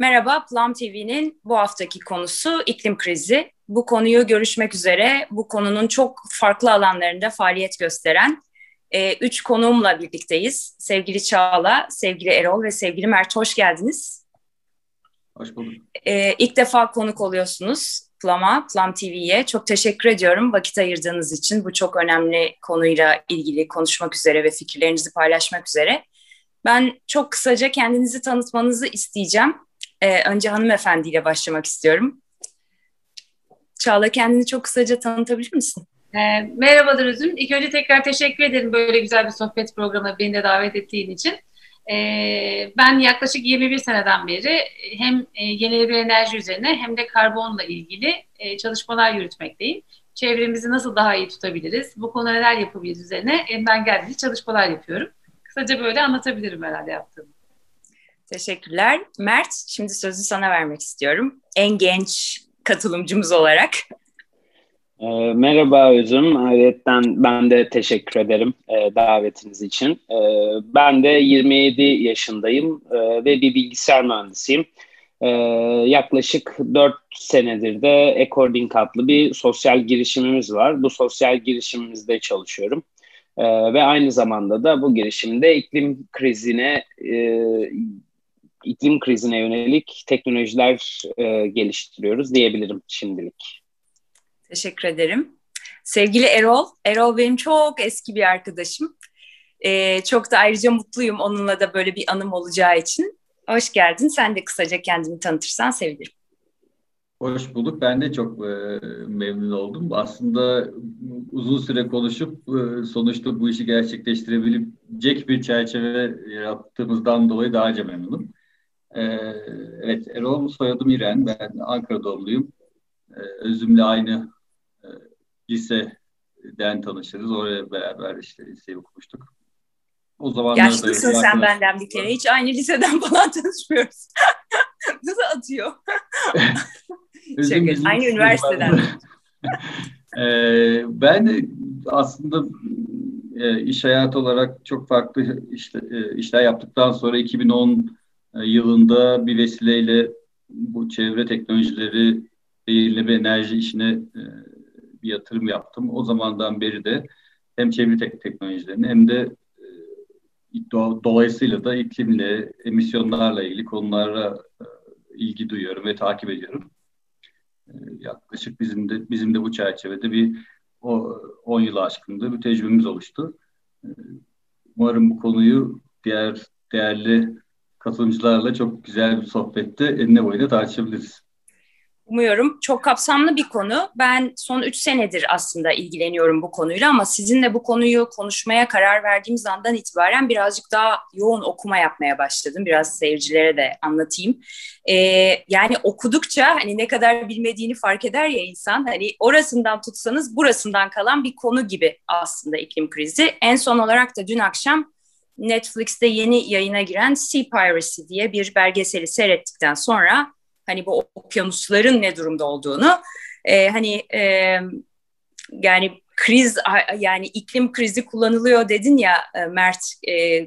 Merhaba, Plum TV'nin bu haftaki konusu iklim krizi. Bu konuyu görüşmek üzere, bu konunun çok farklı alanlarında faaliyet gösteren e, üç konuğumla birlikteyiz. Sevgili Çağla, sevgili Erol ve sevgili Mert hoş geldiniz. Hoş bulduk. E, ilk defa konuk oluyorsunuz Plum'a, Plum TV'ye. Çok teşekkür ediyorum vakit ayırdığınız için. Bu çok önemli konuyla ilgili konuşmak üzere ve fikirlerinizi paylaşmak üzere. Ben çok kısaca kendinizi tanıtmanızı isteyeceğim. Ee, önce hanımefendiyle başlamak istiyorum. Çağla kendini çok kısaca tanıtabilir misin? E, merhabalar Üzüm. İlk önce tekrar teşekkür ederim böyle güzel bir sohbet programına beni de davet ettiğin için. E, ben yaklaşık 21 seneden beri hem e, yenilenebilir enerji üzerine hem de karbonla ilgili e, çalışmalar yürütmekteyim. Çevremizi nasıl daha iyi tutabiliriz, bu konuda neler yapabiliriz üzerine ben geldiğince çalışmalar yapıyorum. Kısaca böyle anlatabilirim herhalde yaptığımı. Teşekkürler. Mert, şimdi sözü sana vermek istiyorum. En genç katılımcımız olarak. E, merhaba Özüm. Ayrıca ben de teşekkür ederim e, davetiniz için. E, ben de 27 yaşındayım e, ve bir bilgisayar mühendisiyim. E, yaklaşık 4 senedir de According adlı bir sosyal girişimimiz var. Bu sosyal girişimimizde çalışıyorum. E, ve aynı zamanda da bu girişimde iklim krizine e, iklim krizine yönelik teknolojiler e, geliştiriyoruz diyebilirim şimdilik. Teşekkür ederim. Sevgili Erol, Erol benim çok eski bir arkadaşım. Ee, çok da ayrıca mutluyum onunla da böyle bir anım olacağı için. Hoş geldin. Sen de kısaca kendini tanıtırsan sevinirim. Hoş bulduk. Ben de çok e, memnun oldum. Aslında uzun süre konuşup e, sonuçta bu işi gerçekleştirebilecek bir çerçeve yaptığımızdan dolayı daha önce memnunum. E, evet, Erol soyadım İren. Ben Ankara doğumluyum. E, Özüm'le aynı e, liseden tanışırız. Oraya beraber işte liseyi okumuştuk. O zaman Yaşlısın sen benden bir kere. Hiç aynı liseden falan tanışmıyoruz. Nasıl atıyor? Aynı üniversiteden. ee, ben aslında e, iş hayatı olarak çok farklı e, işler yaptıktan sonra 2010 e, yılında bir vesileyle bu çevre teknolojileri ve yenileme enerji işine e, bir yatırım yaptım. O zamandan beri de hem çevre tek teknolojilerini hem de e, do dolayısıyla da iklimle, emisyonlarla ilgili konulara e, ilgi duyuyorum ve takip ediyorum. E, yaklaşık bizim de bizim de bu çerçevede bir 10 yılı aşkında bir tecrübemiz oluştu. E, umarım bu konuyu diğer değerli katılımcılarla çok güzel bir sohbette enine boyuna tartışabiliriz. Umuyorum çok kapsamlı bir konu. Ben son üç senedir aslında ilgileniyorum bu konuyla ama sizinle bu konuyu konuşmaya karar verdiğimiz andan itibaren birazcık daha yoğun okuma yapmaya başladım. Biraz seyircilere de anlatayım. Ee, yani okudukça hani ne kadar bilmediğini fark eder ya insan. Hani orasından tutsanız burasından kalan bir konu gibi aslında iklim krizi. En son olarak da dün akşam Netflix'te yeni yayına giren Sea Piracy diye bir belgeseli seyrettikten sonra hani bu okyanusların ne durumda olduğunu e, hani e, yani kriz yani iklim krizi kullanılıyor dedin ya e, Mert e,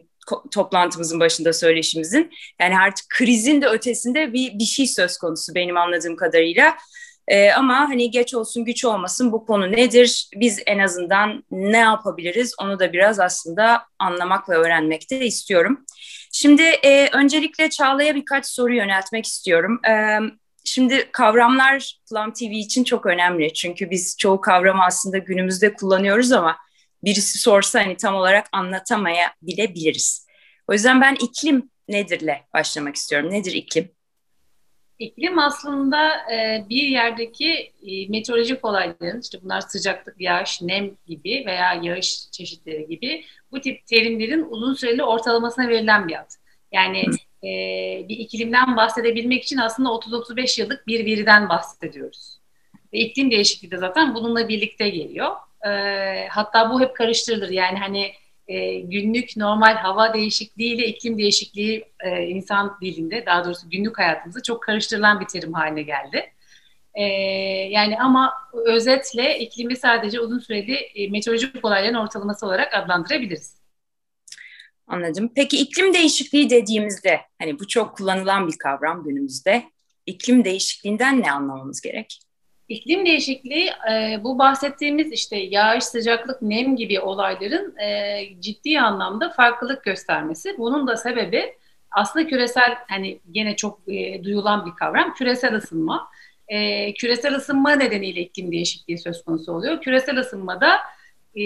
toplantımızın başında söyleşimizin. Yani artık krizin de ötesinde bir bir şey söz konusu benim anladığım kadarıyla e, ama hani geç olsun güç olmasın bu konu nedir? Biz en azından ne yapabiliriz? Onu da biraz aslında anlamak ve öğrenmek de istiyorum. Şimdi e, öncelikle Çağla'ya birkaç soru yöneltmek istiyorum. E, şimdi kavramlar Plum TV için çok önemli. Çünkü biz çoğu kavramı aslında günümüzde kullanıyoruz ama birisi sorsa hani tam olarak anlatamayabiliriz. O yüzden ben iklim nedirle başlamak istiyorum. Nedir iklim? İklim aslında e, bir yerdeki e, meteorolojik olayların, işte bunlar sıcaklık, yağış, nem gibi veya yağış çeşitleri gibi bu tip terimlerin uzun süreli ortalamasına verilen bir ad. Yani e, bir iklimden bahsedebilmek için aslında 30-35 yıllık bir veriden bahsediyoruz. Ve iklim değişikliği de zaten bununla birlikte geliyor. E, hatta bu hep karıştırılır. Yani hani e, günlük normal hava değişikliği ile iklim değişikliği e, insan dilinde daha doğrusu günlük hayatımızda çok karıştırılan bir terim haline geldi. E, yani ama özetle iklimi sadece uzun süreli e, meteorolojik olayların ortalaması olarak adlandırabiliriz. Anladım. Peki iklim değişikliği dediğimizde, hani bu çok kullanılan bir kavram günümüzde. İklim değişikliğinden ne anlamamız gerek? İklim değişikliği e, bu bahsettiğimiz işte yağış, sıcaklık, nem gibi olayların e, ciddi anlamda farklılık göstermesi. Bunun da sebebi aslında küresel hani gene çok e, duyulan bir kavram küresel ısınma. E, küresel ısınma nedeniyle iklim değişikliği söz konusu oluyor. Küresel ısınmada e,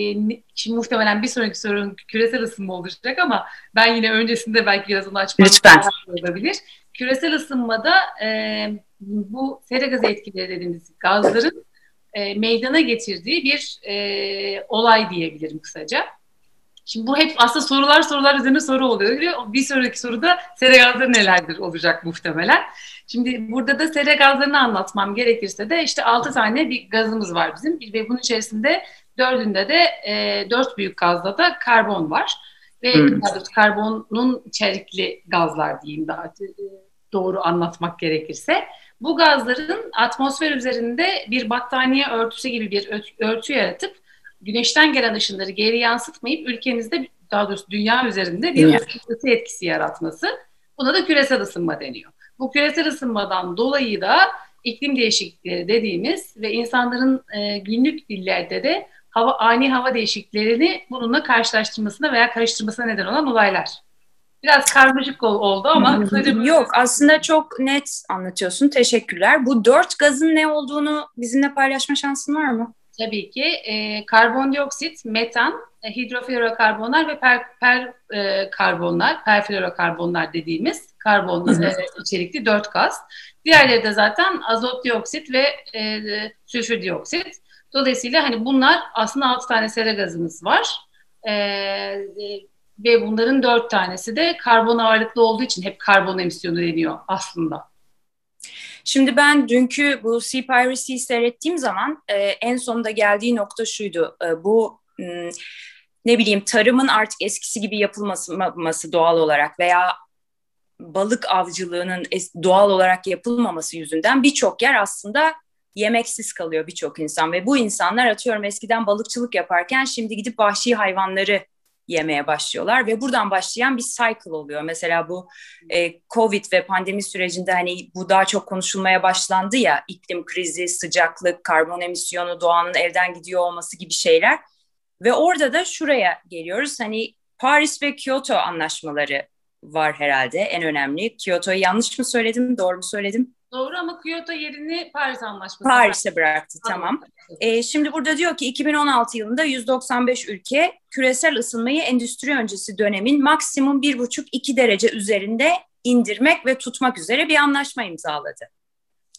şimdi muhtemelen bir sonraki sorun küresel ısınma olacak ama ben yine öncesinde belki biraz onu açmak olabilir. Küresel ısınmada e, bu sera gazı etkileri dediğimiz gazların e, meydana getirdiği bir e, olay diyebilirim kısaca. Şimdi bu hep aslında sorular sorular üzerine soru oluyor. Bir sonraki soruda sera gazları nelerdir olacak muhtemelen. Şimdi burada da sera gazlarını anlatmam gerekirse de işte altı tane bir gazımız var bizim ve bunun içerisinde dördünde de e, dört büyük gazda da karbon var. Ve hmm. karbonun içerikli gazlar diyeyim daha doğru anlatmak gerekirse. Bu gazların atmosfer üzerinde bir battaniye örtüsü gibi bir örtü yaratıp güneşten gelen ışınları geri yansıtmayıp ülkemizde daha doğrusu dünya üzerinde bir dünya. etkisi yaratması. Buna da küresel ısınma deniyor. Bu küresel ısınmadan dolayı da iklim değişiklikleri dediğimiz ve insanların e, günlük dillerde de hava ani hava değişikliklerini bununla karşılaştırmasına veya karıştırmasına neden olan olaylar. Biraz karmaşık oldu ama Yok aslında çok net anlatıyorsun. Teşekkürler. Bu dört gazın ne olduğunu bizimle paylaşma şansın var mı? Tabii ki. E, karbondioksit, metan, e, hidroflorokarbonlar ve per, per e, karbonlar, perflorokarbonlar dediğimiz karbon e, içerikli dört gaz. Diğerleri de zaten azot dioksit ve e, sülfür dioksit. Dolayısıyla hani bunlar aslında altı tane sera gazımız var. E, e, ve bunların dört tanesi de karbon ağırlıklı olduğu için hep karbon emisyonu deniyor aslında. Şimdi ben dünkü bu Sea Piracy'yi seyrettiğim zaman e, en sonunda geldiği nokta şuydu. E, bu m, ne bileyim tarımın artık eskisi gibi yapılması doğal olarak veya balık avcılığının doğal olarak yapılmaması yüzünden birçok yer aslında yemeksiz kalıyor birçok insan ve bu insanlar atıyorum eskiden balıkçılık yaparken şimdi gidip vahşi hayvanları yemeye başlıyorlar ve buradan başlayan bir cycle oluyor. Mesela bu e, Covid ve pandemi sürecinde hani bu daha çok konuşulmaya başlandı ya iklim krizi, sıcaklık, karbon emisyonu, doğanın elden gidiyor olması gibi şeyler. Ve orada da şuraya geliyoruz hani Paris ve Kyoto anlaşmaları var herhalde en önemli. Kyoto'yu yanlış mı söyledim, doğru mu söyledim? Doğru ama Kyoto yerini Paris Anlaşması. Paris'e bıraktı tamam. E, şimdi burada diyor ki 2016 yılında 195 ülke küresel ısınmayı endüstri öncesi dönemin maksimum 1,5-2 derece üzerinde indirmek ve tutmak üzere bir anlaşma imzaladı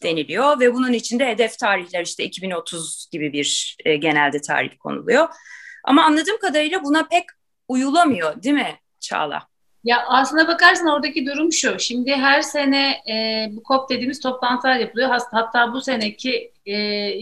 deniliyor ve bunun içinde hedef tarihler işte 2030 gibi bir e, genelde tarih konuluyor. Ama anladığım kadarıyla buna pek uyulamıyor değil mi Çağla? Ya aslına bakarsan oradaki durum şu. Şimdi her sene e, bu COP dediğimiz toplantılar yapılıyor. Hatta bu seneki e,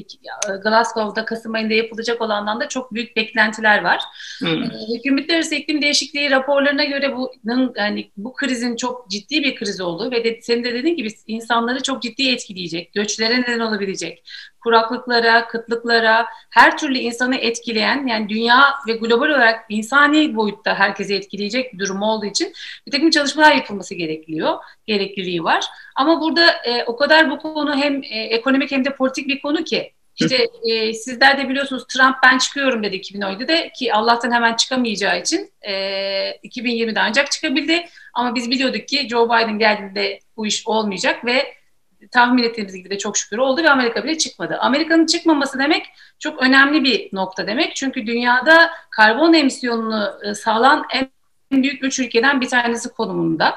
Glasgow'da Kasım ayında yapılacak olandan da çok büyük beklentiler var. Hmm. E, hükümetler arası iklim değişikliği raporlarına göre bunun yani bu krizin çok ciddi bir kriz olduğu ve de, senin de dediğin gibi insanları çok ciddi etkileyecek, göçlere neden olabilecek, kuraklıklara, kıtlıklara, her türlü insanı etkileyen yani dünya ve global olarak insani boyutta herkese etkileyecek bir durum olduğu için bir takım çalışmalar yapılması gerekiyor, gerekliliği var. Ama burada e, o kadar bu konu hem e, ekonomik hem de politik bir konu ki işte e, sizler de biliyorsunuz Trump ben çıkıyorum dedi 2017'de ki Allah'tan hemen çıkamayacağı için e, 2020'de ancak çıkabildi. Ama biz biliyorduk ki Joe Biden geldiğinde bu iş olmayacak ve tahmin ettiğimiz gibi de çok şükür oldu ve Amerika bile çıkmadı. Amerika'nın çıkmaması demek çok önemli bir nokta demek. Çünkü dünyada karbon emisyonunu e, sağlayan en büyük üç ülkeden bir tanesi konumunda.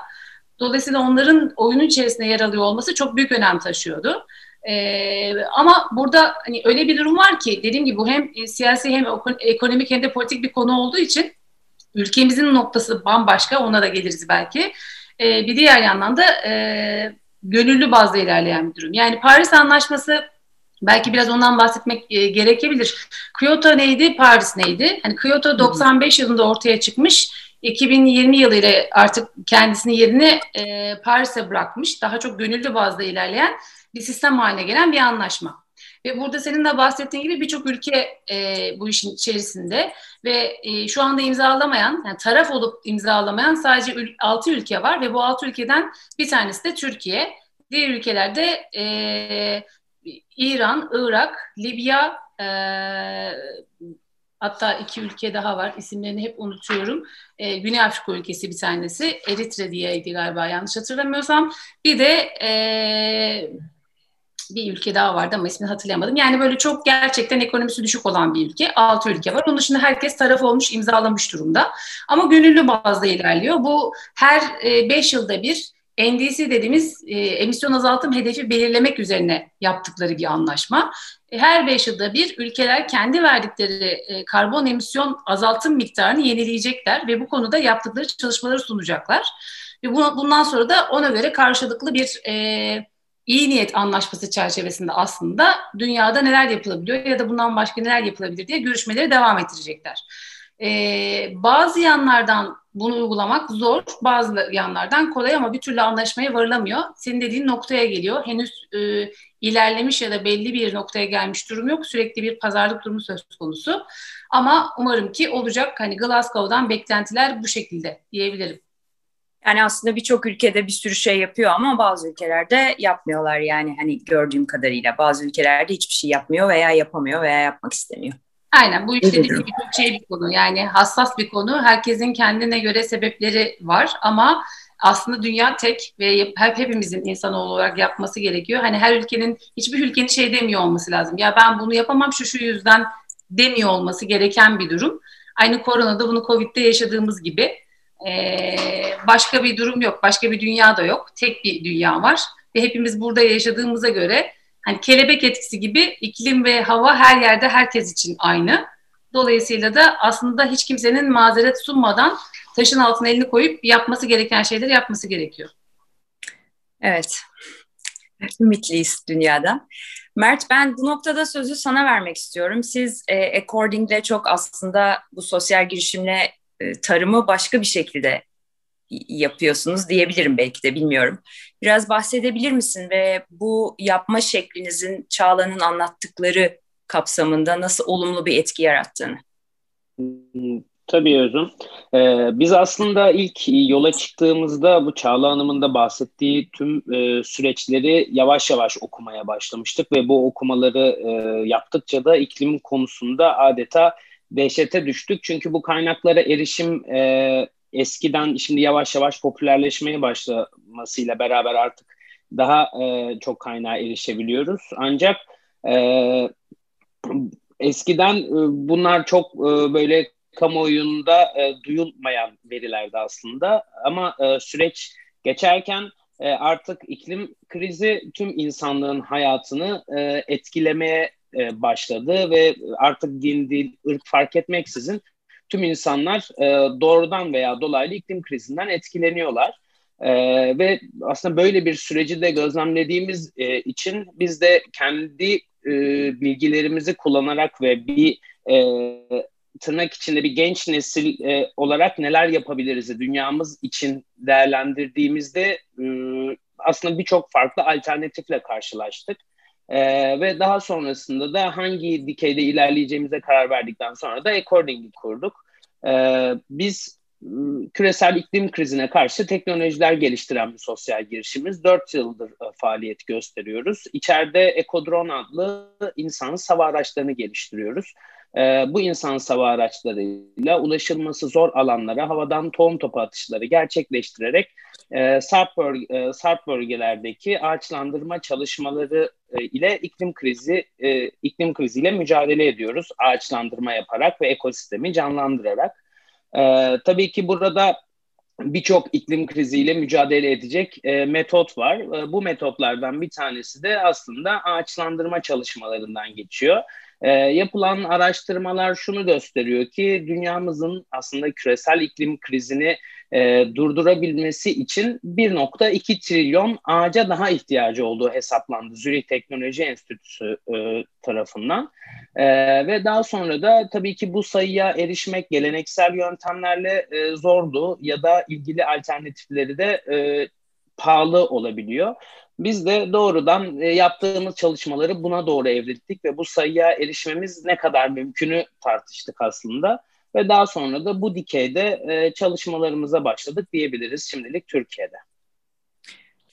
Dolayısıyla onların oyunun içerisinde yer alıyor olması çok büyük önem taşıyordu. Ee, ama burada hani öyle bir durum var ki dediğim gibi bu hem e, siyasi hem ekonomik hem de politik bir konu olduğu için ülkemizin noktası bambaşka ona da geliriz belki. Ee, bir diğer yandan da e, gönüllü bazda ilerleyen bir durum. Yani Paris Anlaşması belki biraz ondan bahsetmek e, gerekebilir. Kyoto neydi, Paris neydi? Hani Kyoto 95 yılında ortaya çıkmış 2020 yılıyla artık kendisini yerini e, Paris'e bırakmış. Daha çok gönüllü bazda ilerleyen bir sistem haline gelen bir anlaşma. Ve burada senin de bahsettiğin gibi birçok ülke e, bu işin içerisinde ve e, şu anda imzalamayan, yani taraf olup imzalamayan sadece ül- 6 ülke var ve bu 6 ülkeden bir tanesi de Türkiye. Diğer ülkelerde e, İran, Irak, Libya, e, hatta iki ülke daha var. İsimlerini hep unutuyorum. E, Güney Afrika ülkesi bir tanesi. Eritre diyeydi galiba yanlış hatırlamıyorsam. Bir de e, bir ülke daha vardı ama ismini hatırlayamadım. Yani böyle çok gerçekten ekonomisi düşük olan bir ülke. Altı ülke var. Onun dışında herkes taraf olmuş, imzalamış durumda. Ama gönüllü bazda ilerliyor. Bu her e, beş yılda bir NDC dediğimiz e, emisyon azaltım hedefi belirlemek üzerine yaptıkları bir anlaşma. E, her beş yılda bir ülkeler kendi verdikleri e, karbon emisyon azaltım miktarını yenileyecekler ve bu konuda yaptıkları çalışmaları sunacaklar. Ve bu, bundan sonra da ona göre karşılıklı bir e, iyi niyet anlaşması çerçevesinde aslında dünyada neler yapılabiliyor ya da bundan başka neler yapılabilir diye görüşmeleri devam ettirecekler. Ee, bazı yanlardan bunu uygulamak zor, bazı yanlardan kolay ama bir türlü anlaşmaya varılamıyor. Senin dediğin noktaya geliyor. Henüz e, ilerlemiş ya da belli bir noktaya gelmiş durum yok. Sürekli bir pazarlık durumu söz konusu. Ama umarım ki olacak. Hani Glasgow'dan beklentiler bu şekilde diyebilirim. Yani aslında birçok ülkede bir sürü şey yapıyor ama bazı ülkelerde yapmıyorlar yani hani gördüğüm kadarıyla. Bazı ülkelerde hiçbir şey yapmıyor veya yapamıyor veya yapmak istemiyor. Aynen bu işte dediğim çok şey bir konu yani hassas bir konu. Herkesin kendine göre sebepleri var ama aslında dünya tek ve hep hepimizin insanoğlu olarak yapması gerekiyor. Hani her ülkenin hiçbir ülkenin şey demiyor olması lazım. Ya ben bunu yapamam şu şu yüzden demiyor olması gereken bir durum. Aynı koronada bunu Covid'de yaşadığımız gibi ee, başka bir durum yok, başka bir dünya da yok. Tek bir dünya var ve hepimiz burada yaşadığımıza göre hani kelebek etkisi gibi iklim ve hava her yerde herkes için aynı. Dolayısıyla da aslında hiç kimsenin mazeret sunmadan taşın altına elini koyup yapması gereken şeyleri yapması gerekiyor. Evet. Ümitliyiz dünyada. Mert ben bu noktada sözü sana vermek istiyorum. Siz e, According'le çok aslında bu sosyal girişimle e, tarımı başka bir şekilde yapıyorsunuz diyebilirim belki de bilmiyorum. Biraz bahsedebilir misin ve bu yapma şeklinizin Çağla'nın anlattıkları kapsamında nasıl olumlu bir etki yarattığını? Tabii Özüm. Ee, biz aslında ilk yola çıktığımızda bu Çağla Hanım'ın da bahsettiği tüm e, süreçleri yavaş yavaş okumaya başlamıştık ve bu okumaları e, yaptıkça da iklim konusunda adeta dehşete düştük. Çünkü bu kaynaklara erişim e, eskiden şimdi yavaş yavaş popülerleşmeye başlamasıyla beraber artık daha e, çok kaynağa erişebiliyoruz. Ancak e, eskiden e, bunlar çok e, böyle kamuoyunda e, duyulmayan verilerdi aslında. Ama e, süreç geçerken e, artık iklim krizi tüm insanlığın hayatını e, etkilemeye e, başladı ve artık din, dil, ırk fark etmeksizin tüm insanlar e, doğrudan veya dolaylı iklim krizinden etkileniyorlar. E, ve aslında böyle bir süreci de gözlemlediğimiz e, için biz de kendi e, bilgilerimizi kullanarak ve bir e, tırnak içinde bir genç nesil e, olarak neler yapabiliriz dünyamız için değerlendirdiğimizde e, aslında birçok farklı alternatifle karşılaştık. Ee, ve daha sonrasında da hangi dikeyde ilerleyeceğimize karar verdikten sonra da According'i kurduk. Ee, biz ıı, küresel iklim krizine karşı teknolojiler geliştiren bir sosyal girişimiz. Dört yıldır e, faaliyet gösteriyoruz. İçeride Ekodron adlı insan hava araçlarını geliştiriyoruz. E, bu insan hava araçlarıyla ulaşılması zor alanlara havadan tohum topu atışları gerçekleştirerek e, sarp, bölge, e, sarp bölgelerdeki ağaçlandırma çalışmaları e, ile iklim krizi e, iklim kriziyle mücadele ediyoruz. Ağaçlandırma yaparak ve ekosistemi canlandırarak. E, tabii ki burada birçok iklim kriziyle mücadele edecek e, metot var. E, bu metotlardan bir tanesi de aslında ağaçlandırma çalışmalarından geçiyor. E, yapılan araştırmalar şunu gösteriyor ki dünyamızın aslında küresel iklim krizini e, durdurabilmesi için 1.2 trilyon ağaca daha ihtiyacı olduğu hesaplandı Zürich Teknoloji Enstitüsü e, tarafından. E, ve daha sonra da tabii ki bu sayıya erişmek geleneksel yöntemlerle e, zordu ya da ilgili alternatifleri de e, pahalı olabiliyor. Biz de doğrudan e, yaptığımız çalışmaları buna doğru evrildik ve bu sayıya erişmemiz ne kadar mümkünü tartıştık aslında. Ve daha sonra da bu dikeyde e, çalışmalarımıza başladık diyebiliriz şimdilik Türkiye'de.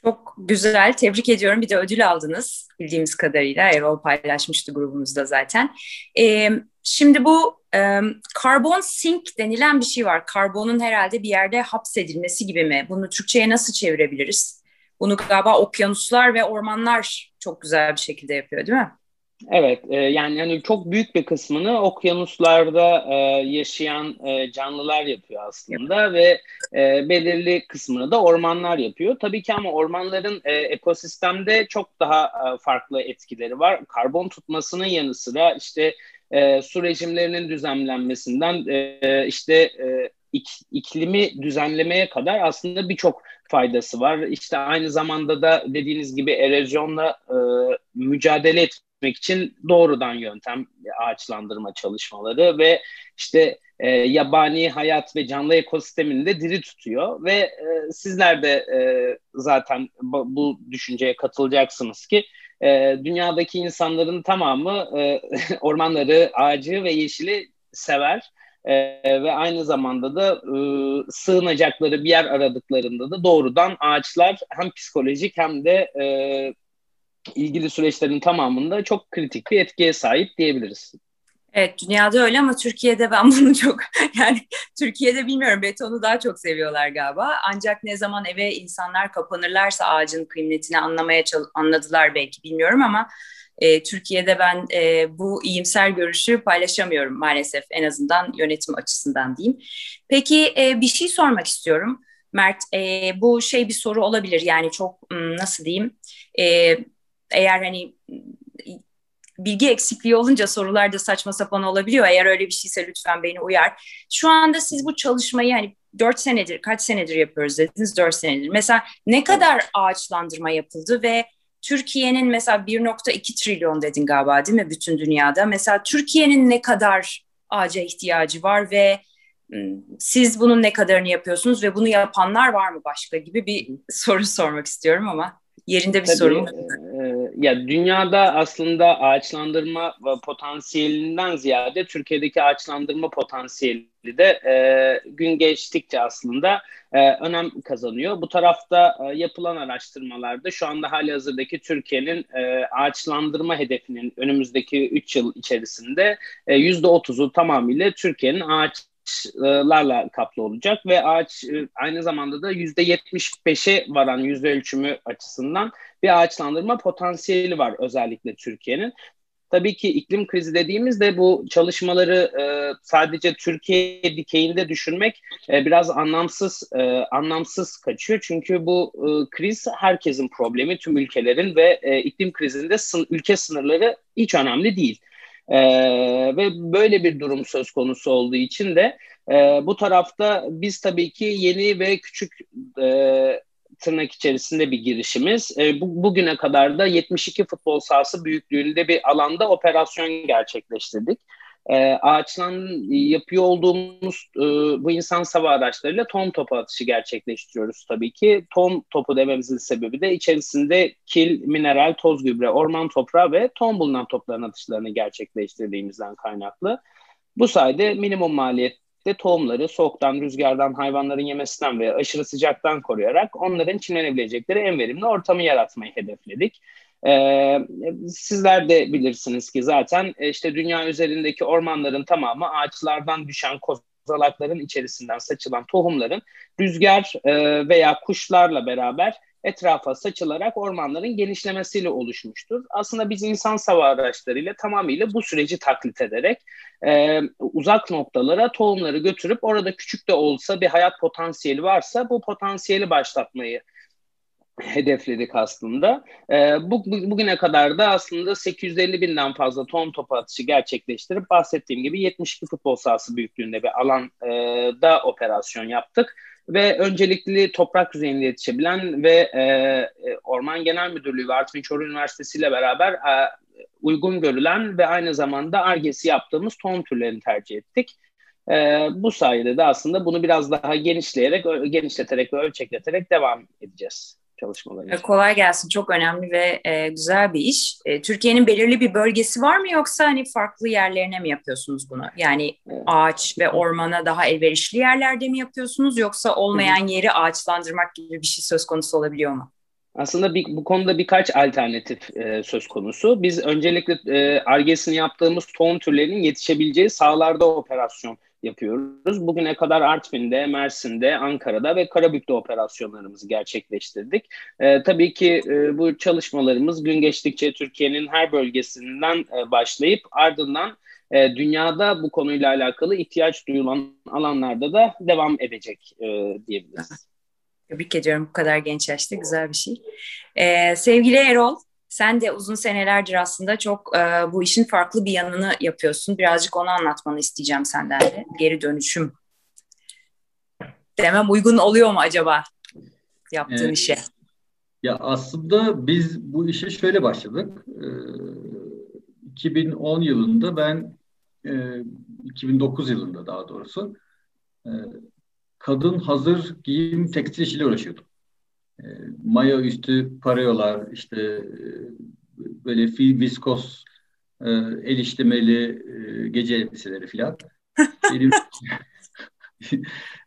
Çok güzel, tebrik ediyorum. Bir de ödül aldınız bildiğimiz kadarıyla. Erol paylaşmıştı grubumuzda zaten. Ee, şimdi bu e, karbon sink denilen bir şey var. Karbonun herhalde bir yerde hapsedilmesi gibi mi? Bunu Türkçe'ye nasıl çevirebiliriz? Bunu galiba okyanuslar ve ormanlar çok güzel bir şekilde yapıyor değil mi? Evet, e, yani yani çok büyük bir kısmını okyanuslarda e, yaşayan e, canlılar yapıyor aslında ve e, belirli kısmını da ormanlar yapıyor. Tabii ki ama ormanların e, ekosistemde çok daha e, farklı etkileri var. Karbon tutmasının yanı sıra işte e, su rejimlerinin düzenlenmesinden e, işte e, ik, iklimi düzenlemeye kadar aslında birçok faydası var. İşte aynı zamanda da dediğiniz gibi erozyonla e, mücadele etmek için doğrudan yöntem ağaçlandırma çalışmaları ve işte e, yabani hayat ve canlı ekosistemini de diri tutuyor ve e, sizler de e, zaten bu, düşünceye katılacaksınız ki e, dünyadaki insanların tamamı e, ormanları, ağacı ve yeşili sever e, ve aynı zamanda da e, sığınacakları bir yer aradıklarında da doğrudan ağaçlar hem psikolojik hem de e, ilgili süreçlerin tamamında çok kritik bir etkiye sahip diyebiliriz. Evet dünyada öyle ama Türkiye'de ben bunu çok yani Türkiye'de bilmiyorum betonu daha çok seviyorlar galiba. Ancak ne zaman eve insanlar kapanırlarsa ağacın kıymetini anlamaya anladılar belki bilmiyorum ama e, Türkiye'de ben e, bu iyimser görüşü paylaşamıyorum maalesef en azından yönetim açısından diyeyim. Peki e, bir şey sormak istiyorum. Mert e, bu şey bir soru olabilir yani çok nasıl diyeyim e, eğer hani bilgi eksikliği olunca sorular da saçma sapan olabiliyor. Eğer öyle bir şeyse lütfen beni uyar. Şu anda siz bu çalışmayı hani dört senedir, kaç senedir yapıyoruz dediniz? Dört senedir. Mesela ne kadar ağaçlandırma yapıldı ve Türkiye'nin mesela 1.2 trilyon dedin galiba değil mi bütün dünyada? Mesela Türkiye'nin ne kadar ağaca ihtiyacı var ve siz bunun ne kadarını yapıyorsunuz ve bunu yapanlar var mı başka gibi bir soru sormak istiyorum ama yerinde bir Tabii, soru. Ya dünyada aslında ağaçlandırma potansiyelinden ziyade Türkiye'deki ağaçlandırma potansiyeli de e, gün geçtikçe aslında e, önem kazanıyor. Bu tarafta e, yapılan araştırmalarda şu anda hali hazırdaki Türkiye'nin e, ağaçlandırma hedefinin önümüzdeki 3 yıl içerisinde e, %30'u tamamıyla Türkiye'nin ağaç ağaçlarla kaplı olacak ve ağaç e, aynı zamanda da yüzde 75'e varan yüzde ölçümü açısından bir ağaçlandırma potansiyeli var özellikle Türkiye'nin. Tabii ki iklim krizi dediğimizde bu çalışmaları e, sadece Türkiye dikeyinde düşünmek e, biraz anlamsız anlamsız kaçıyor. Çünkü bu kriz herkesin problemi, tüm ülkelerin ve iklim krizinde ülke sınırları hiç önemli değil. E, ve böyle bir durum söz konusu olduğu için de e, bu tarafta biz tabii ki yeni ve küçük e, tırnak içerisinde bir girişimiz. E, bu, bugüne kadar da 72 futbol sahası büyüklüğünde bir alanda operasyon gerçekleştirdik. E, ağaçtan yapıyor olduğumuz e, bu insan sava araçlarıyla tom topu atışı gerçekleştiriyoruz tabii ki. Tom topu dememizin sebebi de içerisinde kil, mineral, toz gübre, orman toprağı ve tom bulunan topların atışlarını gerçekleştirdiğimizden kaynaklı. Bu sayede minimum maliyet de tohumları soğuktan, rüzgardan, hayvanların yemesinden ve aşırı sıcaktan koruyarak onların çimlenebilecekleri en verimli ortamı yaratmayı hedefledik. Ee, sizler de bilirsiniz ki zaten e, işte dünya üzerindeki ormanların tamamı ağaçlardan düşen kozalakların içerisinden saçılan tohumların rüzgar e, veya kuşlarla beraber etrafa saçılarak ormanların genişlemesiyle oluşmuştur. Aslında biz insan sava araçlarıyla tamamıyla bu süreci taklit ederek e, uzak noktalara tohumları götürüp orada küçük de olsa bir hayat potansiyeli varsa bu potansiyeli başlatmayı hedefledik aslında. E, bu, bugüne kadar da aslında 850 binden fazla tohum topu atışı gerçekleştirip bahsettiğim gibi 72 futbol sahası büyüklüğünde bir alanda operasyon yaptık ve öncelikli toprak yüzeyinde yetişebilen ve e, e, Orman Genel Müdürlüğü ve Artvin Çoruh Üniversitesi ile beraber e, uygun görülen ve aynı zamanda argesi yaptığımız tohum türlerini tercih ettik. E, bu sayede de aslında bunu biraz daha genişleyerek, genişleterek ve ölçekleterek devam edeceğiz. Çalışmalar için. Kolay gelsin. Çok önemli ve e, güzel bir iş. E, Türkiye'nin belirli bir bölgesi var mı yoksa hani farklı yerlerine mi yapıyorsunuz bunu? Yani evet. ağaç ve ormana daha elverişli yerlerde mi yapıyorsunuz yoksa olmayan yeri ağaçlandırmak gibi bir şey söz konusu olabiliyor mu? Aslında bir, bu konuda birkaç alternatif e, söz konusu. Biz öncelikle argesini e, yaptığımız tohum türlerinin yetişebileceği sahalarda operasyon yapıyoruz. Bugüne kadar Artvin'de, Mersin'de, Ankara'da ve Karabük'te operasyonlarımızı gerçekleştirdik. E, tabii ki e, bu çalışmalarımız gün geçtikçe Türkiye'nin her bölgesinden e, başlayıp ardından e, dünyada bu konuyla alakalı ihtiyaç duyulan alanlarda da devam edecek e, diyebiliriz. Tebrik ediyorum bu kadar genç yaşta güzel bir şey. Ee, sevgili Erol, sen de uzun senelerdir aslında çok e, bu işin farklı bir yanını yapıyorsun. Birazcık onu anlatmanı isteyeceğim senden de. Geri dönüşüm. Demem uygun oluyor mu acaba yaptığın ee, işe? Ya aslında biz bu işe şöyle başladık. Ee, 2010 yılında ben e, 2009 yılında daha doğrusu e, kadın hazır giyim tekstil işiyle uğraşıyordum. E, maya üstü parayolar, işte e, böyle fi, viskos e, el işlemeli e, gece elbiseleri filan. Benim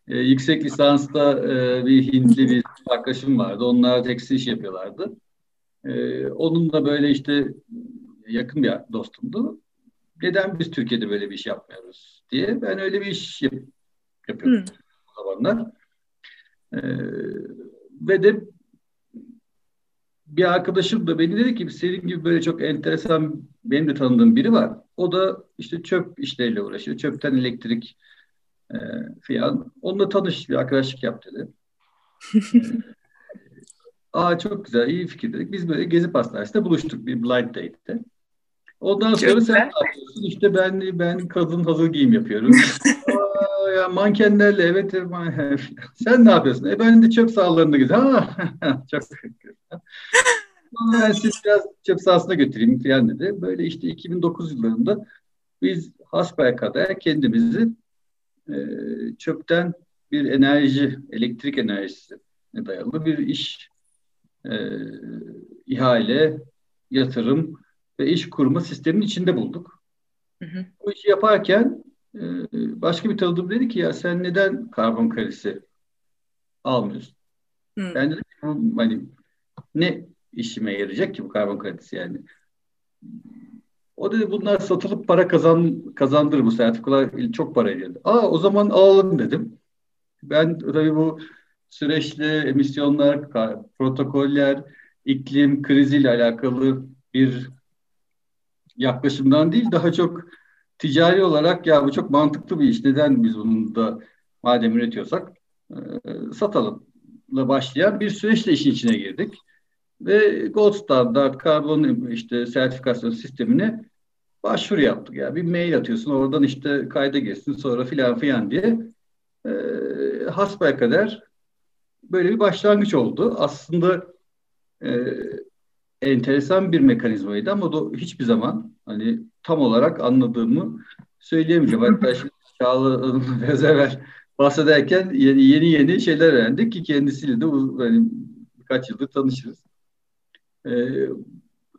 e, yüksek lisansta e, bir Hintli bir arkadaşım vardı. Onlar tekstil iş yapıyorlardı. E, onunla böyle işte yakın bir dostumdu. Neden biz Türkiye'de böyle bir iş yapmıyoruz diye ben öyle bir iş yap yapıyordum hmm. o zamanlar. E, ve de bir arkadaşım da beni dedi ki senin gibi böyle çok enteresan benim de tanıdığım biri var. O da işte çöp işleriyle uğraşıyor. Çöpten elektrik e, filan. Onunla tanış bir arkadaşlık yap dedi. Aa çok güzel, iyi fikir dedik. Biz böyle Gezi Pastanesi'nde buluştuk bir blind date'te. Ondan sonra çok sen ne yapıyorsun? İşte ben ben kadın hazır giyim yapıyorum. Aa, ya mankenlerle evet sen ne yapıyorsun? E ben de çöp sahalarında gidiyorum. çok ben sizi biraz çöp sahasına götüreyim falan dedi. Böyle işte 2009 yıllarında biz kadar kendimizi e, çöpten bir enerji, elektrik enerjisi dayalı bir iş e, ihale, yatırım ve iş kurma sistemin içinde bulduk. Hı hı. Bu işi yaparken e, başka bir tanıdığım dedi ki ya sen neden karbon kredisi almıyorsun? Hı. Ben dedim hani ne işime yarayacak ki bu karbon kredisi yani. O dedi bunlar satılıp para kazan kazandırır bu sertifikalar çok para ediyor. Aa o zaman alalım dedim. Ben tabii bu süreçli emisyonlar, protokoller, iklim kriziyle alakalı bir yaklaşımdan değil daha çok ticari olarak ya bu çok mantıklı bir iş. Neden biz bunu da madem üretiyorsak e, satalımla başlayan bir süreçle işin içine girdik. Ve Gold Standard karbon işte sertifikasyon sistemine başvuru yaptık. Yani bir mail atıyorsun oradan işte kayda girsin sonra filan filan diye e, hasbaya kadar böyle bir başlangıç oldu. Aslında e, enteresan bir mekanizmaydı ama da hiçbir zaman hani tam olarak anladığımı söyleyemeyeceğim. Hatta şimdi Çağla biraz evvel bahsederken yeni yeni, yeni şeyler öğrendik ki kendisiyle de hani birkaç yıldır tanışırız. E,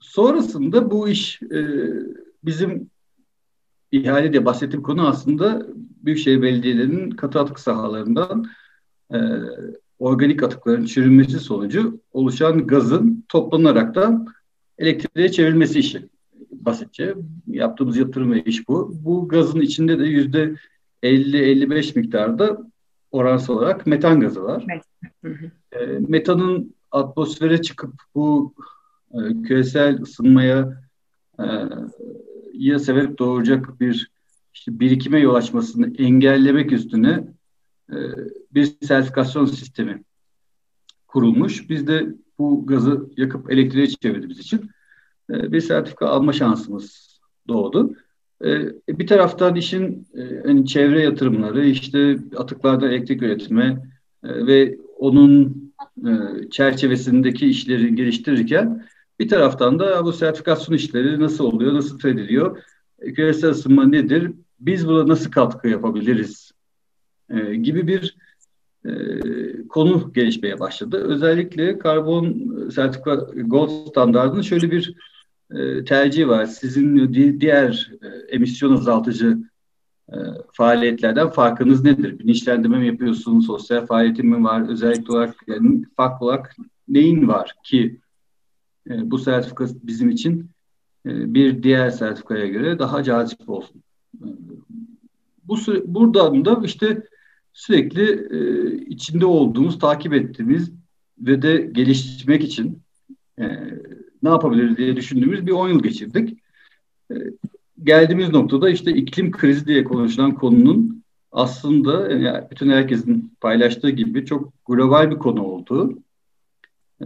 sonrasında bu iş e, bizim ihale diye bahsettiğim konu aslında Büyükşehir Belediyelerinin katı atık sahalarından e, organik atıkların çürümesi sonucu oluşan gazın toplanarak da elektriğe çevrilmesi işi basitçe. Yaptığımız yatırım ve iş bu. Bu gazın içinde de yüzde 50-55 miktarda oransal olarak metan gazı var. E, metanın atmosfere çıkıp bu e, küresel ısınmaya e, ya sebep doğuracak bir işte birikime yol açmasını engellemek üstüne e, bir sertifikasyon sistemi kurulmuş. Biz de bu gazı yakıp elektriğe çevirdiğimiz için e, bir sertifika alma şansımız doğdu. E, bir taraftan işin e, hani çevre yatırımları, işte atıklarda elektrik üretimi ve onun çerçevesindeki işleri geliştirirken bir taraftan da bu sertifikasyon işleri nasıl oluyor, nasıl fethediliyor, e, küresel ısınma nedir, biz buna nasıl katkı yapabiliriz e, gibi bir e, konu gelişmeye başladı. Özellikle karbon sertifika gold standartının şöyle bir e, tercihi var. Sizin diğer e, emisyon azaltıcı e, faaliyetlerden farkınız nedir? Bilinçlendirme mi yapıyorsunuz? Sosyal faaliyetin mi var? Özellikle olarak yani farklı olarak neyin var ki e, bu sertifika bizim için e, bir diğer sertifikaya göre daha cazip olsun. E, bu buradan da işte sürekli e, içinde olduğumuz, takip ettiğimiz ve de geliştirmek için e, ne yapabiliriz diye düşündüğümüz bir 10 yıl geçirdik. E, geldiğimiz noktada işte iklim krizi diye konuşulan konunun aslında yani bütün herkesin paylaştığı gibi çok global bir konu olduğu,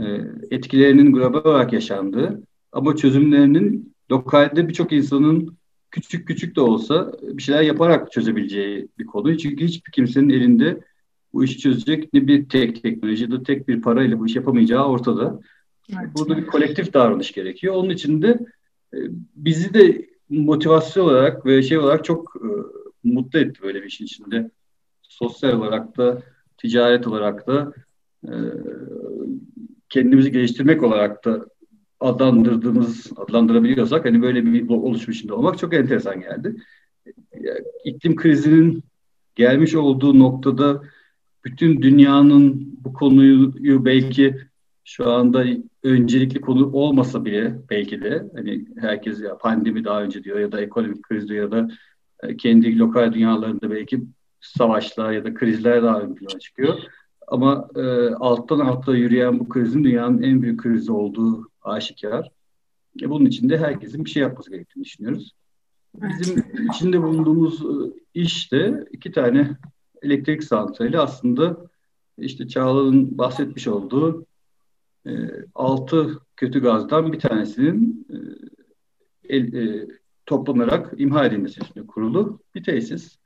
e, etkilerinin global olarak yaşandığı ama çözümlerinin lokalde birçok insanın küçük küçük de olsa bir şeyler yaparak çözebileceği bir konu. Çünkü hiçbir kimsenin elinde bu işi çözecek ne bir tek teknoloji de tek bir parayla bu iş yapamayacağı ortada. Evet. Burada bir kolektif davranış gerekiyor. Onun için de e, bizi de motivasyon olarak ve şey olarak çok e, mutlu etti böyle bir işin içinde. Sosyal olarak da, ticaret olarak da, e, kendimizi geliştirmek olarak da adlandırdığımız, adlandırabiliyorsak hani böyle bir oluşum içinde olmak çok enteresan geldi. İklim krizinin gelmiş olduğu noktada bütün dünyanın bu konuyu belki şu anda öncelikli konu olmasa bile belki de hani herkes ya pandemi daha önce diyor ya da ekonomik kriz diyor ya da e, kendi lokal dünyalarında belki savaşlar ya da krizler daha ön plana çıkıyor. Ama e, alttan alta yürüyen bu krizin dünyanın en büyük krizi olduğu aşikar. E, bunun için de herkesin bir şey yapması gerektiğini düşünüyoruz. Bizim içinde bulunduğumuz e, işte iki tane elektrik santrali aslında işte Çağla'nın bahsetmiş olduğu e, altı kötü gazdan bir tanesinin e, e, toplanarak imha edilmesi için kurulu bir tesis.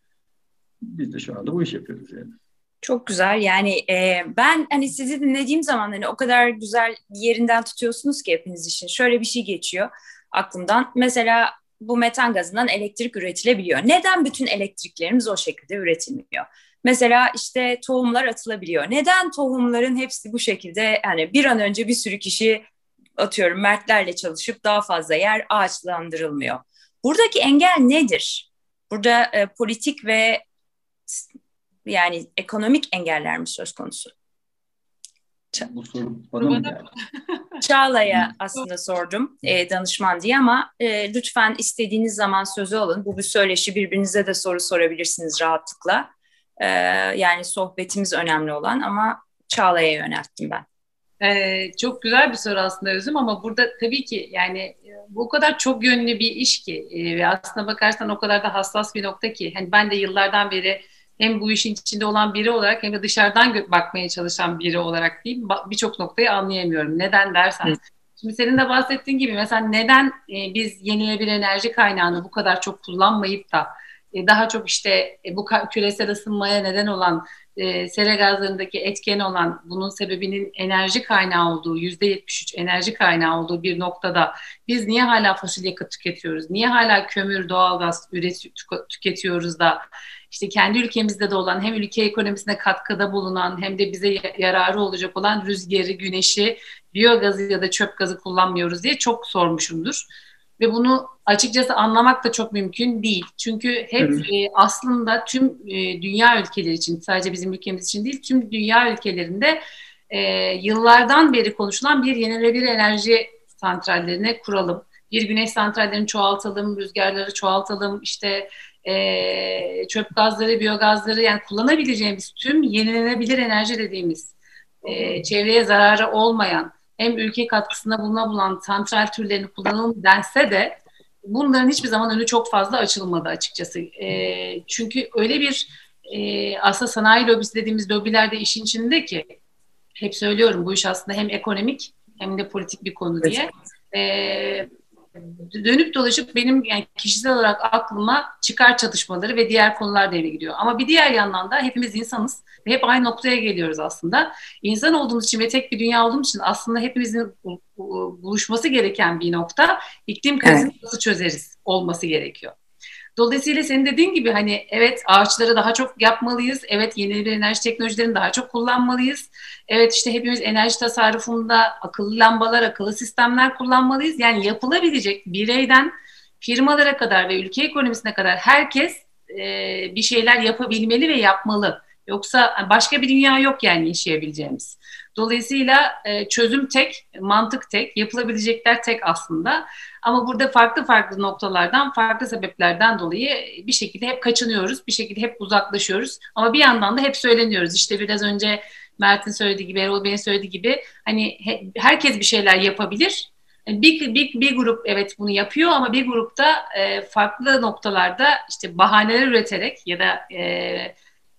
Biz de şu anda bu iş yapıyoruz yani. Çok güzel. Yani e, ben hani sizi dinlediğim zaman hani o kadar güzel yerinden tutuyorsunuz ki hepiniz için. Şöyle bir şey geçiyor aklımdan. Mesela bu metan gazından elektrik üretilebiliyor. Neden bütün elektriklerimiz o şekilde üretilmiyor? Mesela işte tohumlar atılabiliyor. Neden tohumların hepsi bu şekilde yani bir an önce bir sürü kişi atıyorum mertlerle çalışıp daha fazla yer ağaçlandırılmıyor? Buradaki engel nedir? Burada e, politik ve yani ekonomik engeller mi söz konusu? Bu soru bana mı geldi? Çağla'ya aslında sordum e, danışman diye ama e, lütfen istediğiniz zaman sözü alın. Bu bir söyleşi birbirinize de soru sorabilirsiniz rahatlıkla. E, yani sohbetimiz önemli olan ama Çağla'ya yönelttim ben. Ee, çok güzel bir soru aslında Özüm ama burada tabii ki yani e, bu o kadar çok yönlü bir iş ki e, ve aslına bakarsan o kadar da hassas bir nokta ki hani ben de yıllardan beri hem bu işin içinde olan biri olarak hem de dışarıdan bakmaya çalışan biri olarak değil birçok noktayı anlayamıyorum. Neden dersen. Şimdi senin de bahsettiğin gibi mesela neden e, biz yenilenebilir enerji kaynağını bu kadar çok kullanmayıp da e, daha çok işte e, bu küresel ısınmaya neden olan e, sera gazlarındaki etken olan bunun sebebinin enerji kaynağı olduğu yüzde 73 enerji kaynağı olduğu bir noktada biz niye hala fosil yakıt tüketiyoruz? Niye hala kömür, doğalgaz üret tüketiyoruz da işte kendi ülkemizde de olan hem ülke ekonomisine katkıda bulunan hem de bize yararı olacak olan rüzgarı, güneşi, biyogazı ya da çöp gazı kullanmıyoruz diye çok sormuşumdur. Ve bunu açıkçası anlamak da çok mümkün değil. Çünkü hep e, aslında tüm e, dünya ülkeleri için, sadece bizim ülkemiz için değil, tüm dünya ülkelerinde e, yıllardan beri konuşulan bir yenilenebilir enerji santrallerine kuralım. Bir güneş santrallerini çoğaltalım, rüzgarları çoğaltalım, işte e, çöp gazları, biyogazları yani kullanabileceğimiz tüm yenilenebilir enerji dediğimiz e, çevreye zararı olmayan hem ülke katkısına bulunabilen santral türlerini kullanalım dense de bunların hiçbir zaman önü çok fazla açılmadı açıkçası. E, çünkü öyle bir e, aslında sanayi lobisi dediğimiz lobiler de işin içinde ki hep söylüyorum bu iş aslında hem ekonomik hem de politik bir konu diye. E, dönüp dolaşıp benim yani kişisel olarak aklıma çıkar çatışmaları ve diğer konular devreye gidiyor. Ama bir diğer yandan da hepimiz insanız ve hep aynı noktaya geliyoruz aslında. İnsan olduğumuz için ve tek bir dünya olduğumuz için aslında hepimizin buluşması gereken bir nokta iklim krizini evet. nasıl çözeriz olması gerekiyor. Dolayısıyla senin dediğin gibi hani evet ağaçları daha çok yapmalıyız. Evet yenilenebilir enerji teknolojilerini daha çok kullanmalıyız. Evet işte hepimiz enerji tasarrufunda akıllı lambalar, akıllı sistemler kullanmalıyız. Yani yapılabilecek bireyden firmalara kadar ve ülke ekonomisine kadar herkes e, bir şeyler yapabilmeli ve yapmalı. Yoksa başka bir dünya yok yani yaşayabileceğimiz. Dolayısıyla e, çözüm tek, mantık tek, yapılabilecekler tek aslında. Ama burada farklı farklı noktalardan, farklı sebeplerden dolayı bir şekilde hep kaçınıyoruz, bir şekilde hep uzaklaşıyoruz. Ama bir yandan da hep söyleniyoruz. İşte biraz önce Mert'in söylediği gibi, Erol Bey'in söylediği gibi hani he, herkes bir şeyler yapabilir. Bir, bir, bir grup evet bunu yapıyor ama bir grupta e, farklı noktalarda işte bahaneler üreterek ya da e,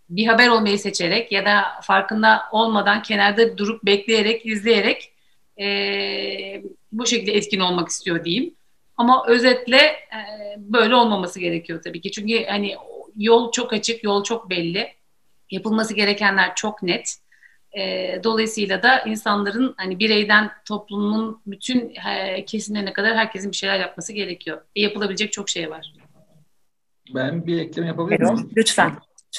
bir haber olmayı seçerek ya da farkında olmadan kenarda durup bekleyerek, izleyerek e, bu şekilde etkin olmak istiyor diyeyim. Ama özetle e, böyle olmaması gerekiyor tabii ki. Çünkü hani yol çok açık, yol çok belli. Yapılması gerekenler çok net. E, dolayısıyla da insanların hani bireyden toplumun bütün e, kesimlerine kadar herkesin bir şeyler yapması gerekiyor. E, yapılabilecek çok şey var. Ben bir ekleme yapabilir miyim? Lütfen.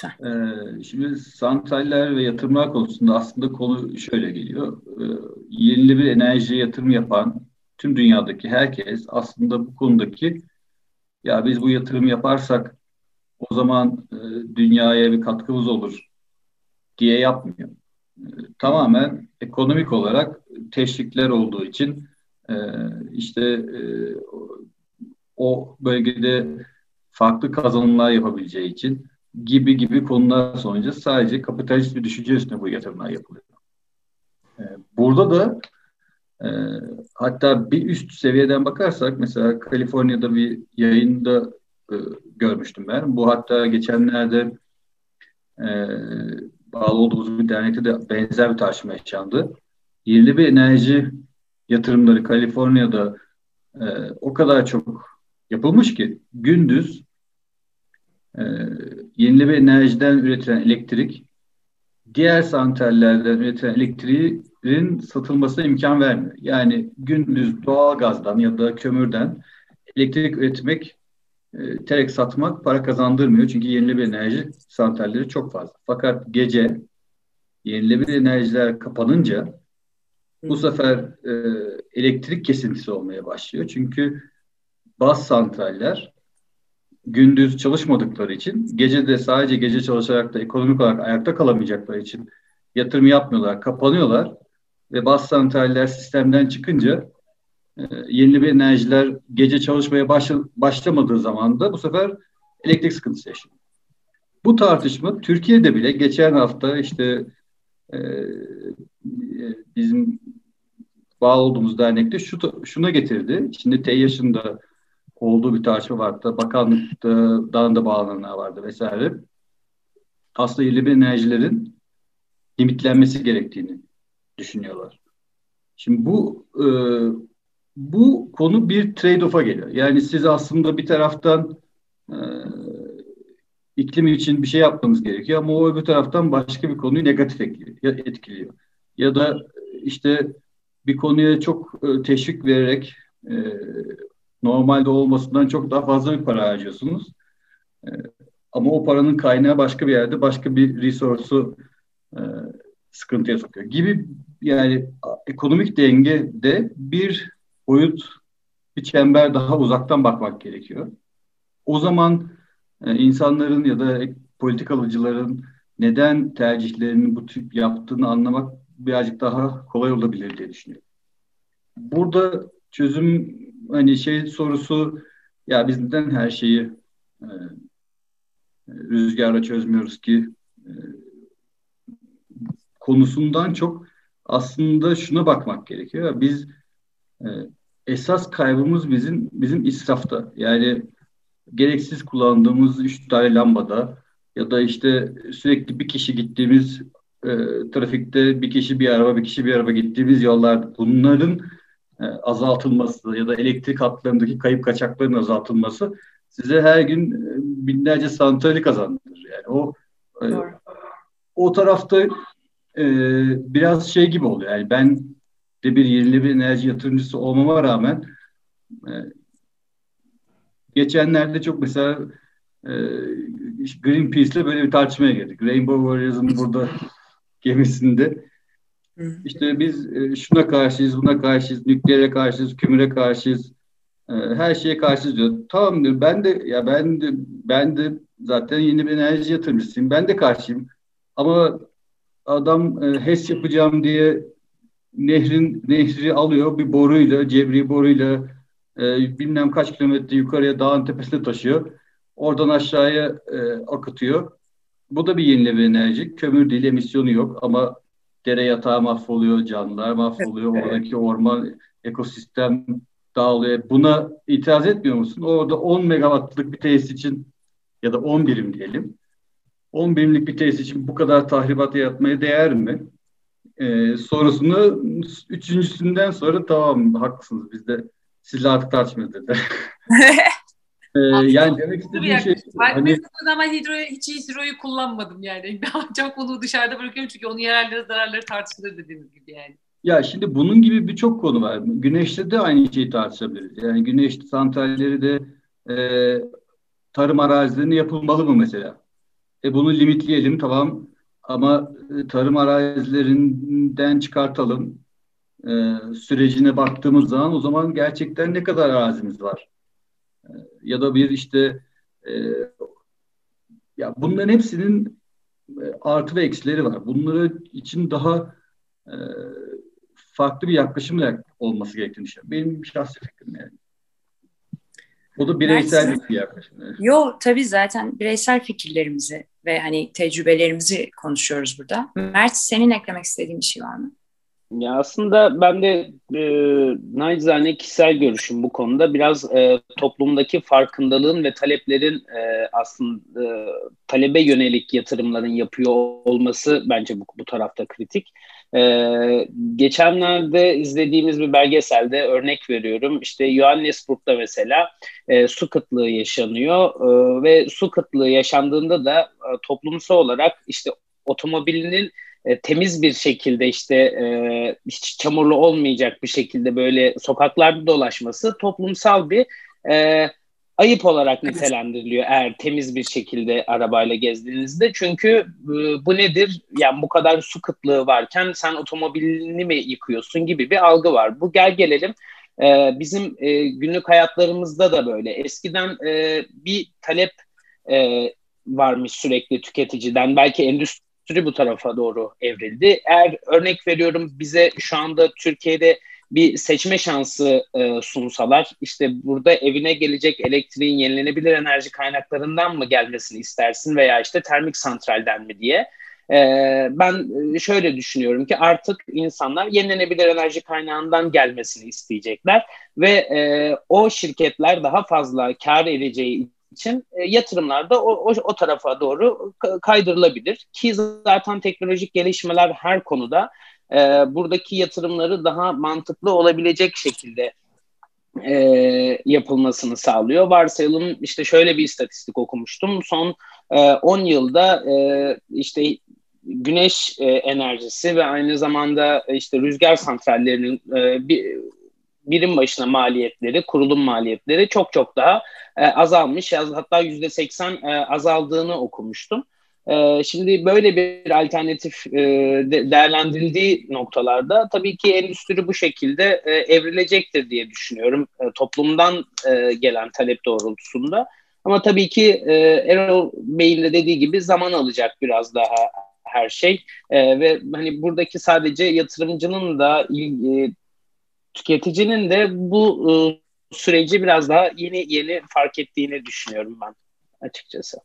Ee, şimdi santraller ve yatırımlar konusunda aslında konu şöyle geliyor. Ee, yenilenebilir enerji yatırım yapan tüm dünyadaki herkes aslında bu konudaki ya biz bu yatırım yaparsak o zaman e, dünyaya bir katkımız olur diye yapmıyor. E, tamamen ekonomik olarak teşvikler olduğu için e, işte e, o bölgede farklı kazanımlar yapabileceği için gibi gibi konular sonucu sadece kapitalist bir düşünce üstüne bu yatırımlar yapılıyor. Ee, burada da e, hatta bir üst seviyeden bakarsak mesela Kaliforniya'da bir yayında e, görmüştüm ben. Bu hatta geçenlerde e, bağlı olduğumuz bir dernekte de benzer bir tartışma yaşandı. Yerli bir enerji yatırımları Kaliforniya'da e, o kadar çok yapılmış ki gündüz e, yenilenebilir enerjiden üretilen elektrik diğer santrallerden üretilen elektriğin satılmasına imkan vermiyor. Yani gündüz doğal gazdan ya da kömürden elektrik üretmek, e, terek satmak para kazandırmıyor. Çünkü yenilenebilir enerji santralleri çok fazla. Fakat gece yenilenebilir enerjiler kapanınca bu sefer e, elektrik kesintisi olmaya başlıyor. Çünkü baz santraller gündüz çalışmadıkları için, gece de sadece gece çalışarak da ekonomik olarak ayakta kalamayacakları için yatırım yapmıyorlar, kapanıyorlar ve bas santraller sistemden çıkınca e, yenilenebilir enerjiler gece çalışmaya başla, başlamadığı zaman da bu sefer elektrik sıkıntısı yaşıyor. Bu tartışma Türkiye'de bile geçen hafta işte e, bizim bağlı olduğumuz dernekte şu, şuna getirdi. Şimdi TEYAŞ'ın da olduğu bir tartışma vardı. Bakanlıktan da bağlananlar vardı vesaire. Aslında yenilenebilir enerjilerin limitlenmesi gerektiğini düşünüyorlar. Şimdi bu e, bu konu bir trade-off'a geliyor. Yani siz aslında bir taraftan e, iklim için bir şey yapmanız gerekiyor ama o öbür taraftan başka bir konuyu negatif etkiliyor. Ya da işte bir konuya çok e, teşvik vererek e, normalde olmasından çok daha fazla bir para harcıyorsunuz. E, ama o paranın kaynağı başka bir yerde başka bir resource'u e, sıkıntıya sokuyor gibi yani ekonomik dengede bir boyut bir çember daha uzaktan bakmak gerekiyor. O zaman e, insanların ya da politik alıcıların neden tercihlerini bu tip yaptığını anlamak birazcık daha kolay olabilir diye düşünüyorum. Burada çözüm hani şey sorusu ya biz neden her şeyi e, rüzgarla çözmüyoruz ki e, konusundan çok aslında şuna bakmak gerekiyor. Biz e, esas kaybımız bizim bizim israfta. Yani gereksiz kullandığımız üç tane lambada ya da işte sürekli bir kişi gittiğimiz e, trafikte bir kişi bir araba bir kişi bir araba gittiğimiz yollar bunların e, azaltılması ya da elektrik hatlarındaki kayıp kaçakların azaltılması size her gün e, binlerce santrali kazandırır. Yani o e, o tarafta e, biraz şey gibi oluyor. Yani ben de bir yerli bir enerji yatırımcısı olmama rağmen e, geçenlerde çok mesela e, Greenpeace'le böyle bir tartışmaya girdik. Rainbow Warriors'ın burada gemisinde. İşte biz e, şuna karşıyız, buna karşıyız, nükleere karşıyız, kümüre karşıyız, e, her şeye karşıyız diyor. Tamam diyor. Ben de ya ben de ben de zaten yeni bir enerji yatırımcısıyım. Ben de karşıyım. Ama adam e, HES yapacağım diye nehrin nehri alıyor bir boruyla, cebri boruyla e, bilmem kaç kilometre yukarıya dağın tepesine taşıyor. Oradan aşağıya e, akıtıyor. Bu da bir yenilenebilir enerji. Kömür değil, emisyonu yok ama dere yatağı mahvoluyor, canlılar mahvoluyor, evet. oradaki orman ekosistem dağılıyor. Buna itiraz etmiyor musun? Orada 10 megawattlık bir tesis için ya da 10 birim diyelim. 10 birimlik bir tesis için bu kadar tahribat yaratmaya değer mi? Ee, sorusunu üçüncüsünden sonra tamam haklısınız biz de sizle artık tartışmıyoruz dedi. ee, yani demek istediğim şey ben hani... mesela ama hidro, hiç hidroyu kullanmadım yani. Çok onu dışarıda bırakıyorum çünkü onun yararları zararları tartışılır dediğiniz gibi yani. Ya şimdi bunun gibi birçok konu var. Güneşte de aynı şeyi tartışabiliriz. Yani güneş santralleri de e, tarım arazilerine yapılmalı mı mesela? E bunu limitleyelim tamam ama e, tarım arazilerinden çıkartalım. E, sürecine baktığımız zaman o zaman gerçekten ne kadar arazimiz var? E, ya da bir işte e, ya bunların hepsinin e, artı ve eksileri var. Bunları için daha e, farklı bir yaklaşımla olması gerektiğini düşünüyorum. Benim şahsi fikrim yani. O da bireysel Mert, bir yaklaşım. Yo tabii zaten bireysel fikirlerimizi ve hani tecrübelerimizi konuşuyoruz burada. Mert senin eklemek istediğin bir şey var mı? Ya aslında ben de e, nacizane kişisel görüşüm bu konuda biraz e, toplumdaki farkındalığın ve taleplerin e, aslında e, talebe yönelik yatırımların yapıyor olması bence bu, bu tarafta kritik. Ee, geçenlerde izlediğimiz bir belgeselde örnek veriyorum. İşte Johannesburg'da mesela e, su kıtlığı yaşanıyor e, ve su kıtlığı yaşandığında da e, toplumsal olarak işte otomobilinin e, temiz bir şekilde işte e, hiç çamurlu olmayacak bir şekilde böyle sokaklarda dolaşması toplumsal bir e, ayıp olarak nitelendiriliyor eğer temiz bir şekilde arabayla gezdiğinizde. Çünkü e, bu nedir? Yani bu kadar su kıtlığı varken sen otomobilini mi yıkıyorsun gibi bir algı var. Bu gel gelelim e, bizim e, günlük hayatlarımızda da böyle. Eskiden e, bir talep e, varmış sürekli tüketiciden. Belki endüstri bu tarafa doğru evrildi. Eğer örnek veriyorum bize şu anda Türkiye'de bir seçme şansı e, sunsalar işte burada evine gelecek elektriğin yenilenebilir enerji kaynaklarından mı gelmesini istersin veya işte termik santralden mi diye. E, ben şöyle düşünüyorum ki artık insanlar yenilenebilir enerji kaynağından gelmesini isteyecekler ve e, o şirketler daha fazla kar edeceği için e, yatırımlar da o, o, o tarafa doğru kaydırılabilir. Ki zaten teknolojik gelişmeler her konuda e, buradaki yatırımları daha mantıklı olabilecek şekilde e, yapılmasını sağlıyor. Varsayalım işte şöyle bir istatistik okumuştum. Son 10 e, yılda e, işte güneş e, enerjisi ve aynı zamanda işte rüzgar santrallerinin e, bir, birim başına maliyetleri, kurulum maliyetleri çok çok daha e, azalmış. Hatta %80 e, azaldığını okumuştum. Ee, şimdi böyle bir alternatif e, değerlendirildiği noktalarda tabii ki endüstri bu şekilde e, evrilecektir diye düşünüyorum e, toplumdan gelen talep doğrultusunda. Ama tabii ki Erol Bey'in de dediği gibi zaman alacak biraz daha her şey ve hani buradaki sadece yatırımcının da tüketicinin de bu süreci biraz daha yeni yeni fark ettiğini düşünüyorum ben açıkçası.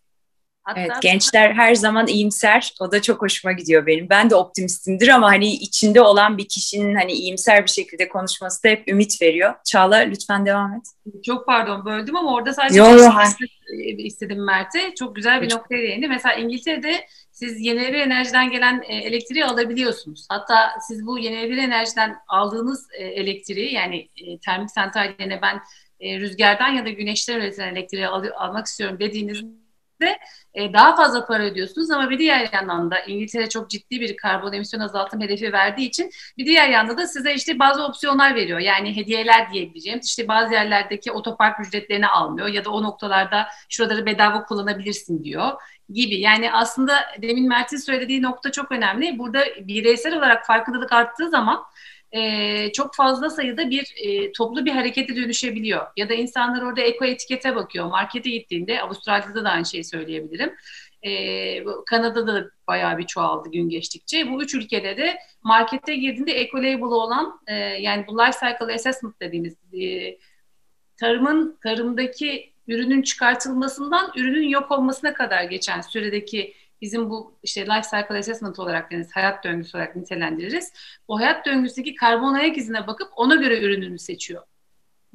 Hatta evet, gençler her zaman iyimser. O da çok hoşuma gidiyor benim. Ben de optimistimdir ama hani içinde olan bir kişinin hani iyimser bir şekilde konuşması da hep ümit veriyor. Çağla lütfen devam et. Çok pardon böldüm ama orada sadece yo, yo, şey istedim Mert'e. Çok güzel bir noktaya değindi. Mesela İngiltere'de siz yenilenebilir enerjiden gelen e, elektriği alabiliyorsunuz. Hatta siz bu yenilenebilir enerjiden aldığınız e, elektriği yani e, termik santral yerine ben rüzgardan ya da güneşten üretilen elektriği al- almak istiyorum dediğiniz de e, daha fazla para ödüyorsunuz ama bir diğer yandan da İngiltere çok ciddi bir karbon emisyon azaltım hedefi verdiği için bir diğer yanda da size işte bazı opsiyonlar veriyor. Yani hediyeler diyebileceğim işte bazı yerlerdeki otopark ücretlerini almıyor ya da o noktalarda şuraları bedava kullanabilirsin diyor gibi. Yani aslında demin Mert'in söylediği nokta çok önemli. Burada bireysel olarak farkındalık arttığı zaman e, çok fazla sayıda bir e, toplu bir harekete dönüşebiliyor. Ya da insanlar orada eko etikete bakıyor. Markete gittiğinde Avustralya'da da aynı şeyi söyleyebilirim. E, Kanada'da da bayağı bir çoğaldı gün geçtikçe. Bu üç ülkede de markete girdiğinde eco label olan e, yani bu life cycle assessment dediğimiz e, tarımın tarımdaki ürünün çıkartılmasından ürünün yok olmasına kadar geçen süredeki bizim bu işte life cycle assessment olarak deniz hayat döngüsü olarak nitelendiririz. O hayat döngüsündeki karbon ayak izine bakıp ona göre ürününü seçiyor.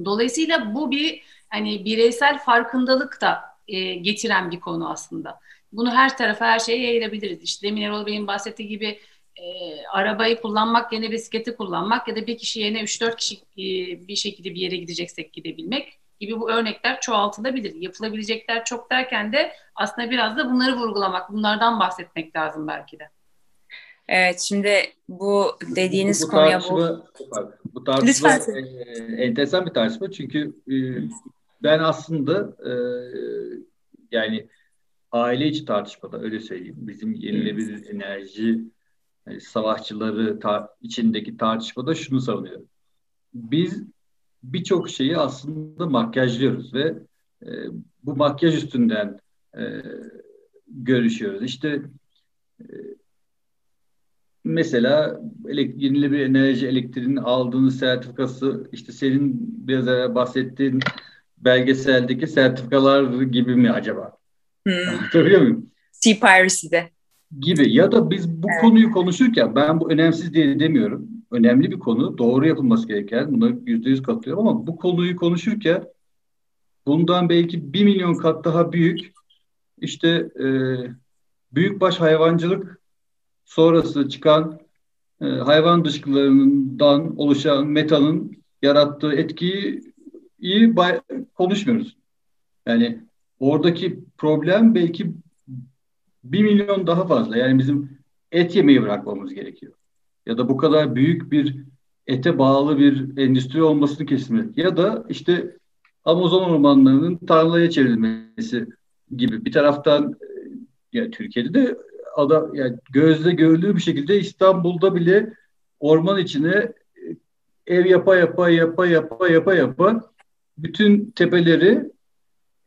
Dolayısıyla bu bir hani bireysel farkındalık da e, getiren bir konu aslında. Bunu her tarafa her şeye yayılabiliriz. İşte demin Erol Bey'in bahsettiği gibi e, arabayı kullanmak yerine bisikleti kullanmak ya da bir kişi yerine 3-4 kişi e, bir şekilde bir yere gideceksek gidebilmek gibi bu örnekler çoğaltılabilir. Yapılabilecekler çok derken de aslında biraz da bunları vurgulamak, bunlardan bahsetmek lazım belki de. Evet, şimdi bu dediğiniz bu, bu konuya bu... Bu tartışma Lütfen. e, enteresan bir tartışma çünkü e, ben aslında e, yani aile içi tartışmada öyle söyleyeyim. Bizim yenilebilir enerji yani savaşçıları tar- içindeki tartışmada şunu savunuyorum. Biz birçok şeyi aslında makyajlıyoruz ve e, bu makyaj üstünden e, görüşüyoruz. İşte e, mesela yenilenebilir enerji elektriğinin aldığınız sertifikası işte senin biraz evvel bahsettiğin belgeseldeki sertifikalar gibi mi acaba? Hmm. Anlatabiliyor muyum? Sea Piracy'de. Gibi ya da biz bu evet. konuyu konuşurken ben bu önemsiz diye demiyorum önemli bir konu. Doğru yapılması gereken. Buna yüzde yüz katılıyorum ama bu konuyu konuşurken bundan belki bir milyon kat daha büyük işte e, büyükbaş hayvancılık sonrası çıkan e, hayvan dışkılarından oluşan metanın yarattığı etkiyi iyi konuşmuyoruz. Yani oradaki problem belki bir milyon daha fazla. Yani bizim et yemeyi bırakmamız gerekiyor ya da bu kadar büyük bir ete bağlı bir endüstri olmasını kesilmeli. Ya da işte Amazon ormanlarının tarlaya çevrilmesi gibi bir taraftan e, ya Türkiye'de de ada yani gözle görüldüğü bir şekilde İstanbul'da bile orman içine e, ev yapa yapa yapa yapa yapa yapa bütün tepeleri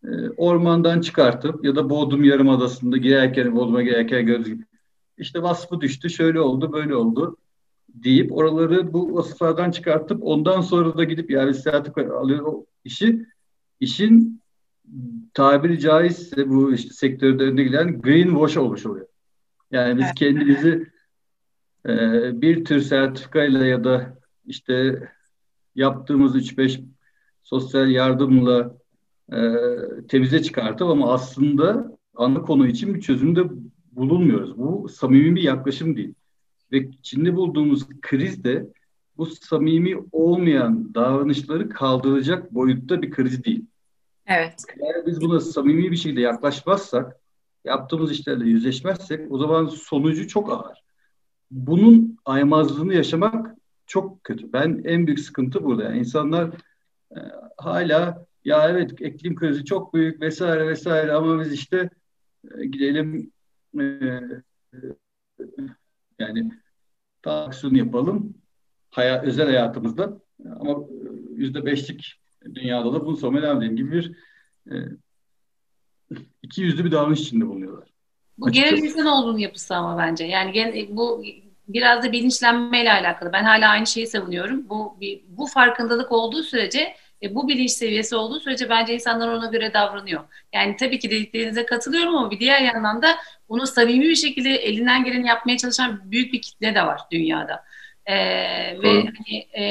e, ormandan çıkartıp ya da Bodrum Yarımadası'nda girerken Bodrum'a girerken gördüğünüz gibi işte vasfı düştü, şöyle oldu, böyle oldu deyip oraları bu vasıflardan çıkartıp ondan sonra da gidip yani sertifika alıyor o işi işin tabiri caizse bu işte sektörde önde giden greenwash olmuş oluyor. Yani biz kendimizi e, bir tür sertifikayla ya da işte yaptığımız 3-5 sosyal yardımla e, temize çıkartıp ama aslında ana konu için bir çözümde bulunmuyoruz. Bu samimi bir yaklaşım değil. Ve içinde bulduğumuz kriz de bu samimi olmayan davranışları kaldıracak boyutta bir kriz değil. Evet. Eğer biz buna samimi bir şekilde yaklaşmazsak, yaptığımız işlerle yüzleşmezsek o zaman sonucu çok ağır. Bunun aymazlığını yaşamak çok kötü. Ben en büyük sıkıntı burada. Yani insanlar e, hala ya evet iklim krizi çok büyük vesaire vesaire ama biz işte e, gidelim e, e, yani aksiyon yapalım hayat, özel hayatımızda ama yüzde beşlik dünyada da bunu savunmaya devam edelim gibi bir e, iki yüzlü bir davranış içinde bulunuyorlar. Bu açıkçası. genel insanoğlunun yapısı ama bence. Yani gen, bu biraz da bilinçlenmeyle alakalı. Ben hala aynı şeyi savunuyorum. Bu bir, bu farkındalık olduğu sürece e, bu bilinç seviyesi olduğu sürece bence insanlar ona göre davranıyor. Yani tabii ki dediklerinize katılıyorum ama bir diğer yandan da bunu samimi bir şekilde elinden geleni yapmaya çalışan büyük bir kitle de var dünyada. E, ve hani e,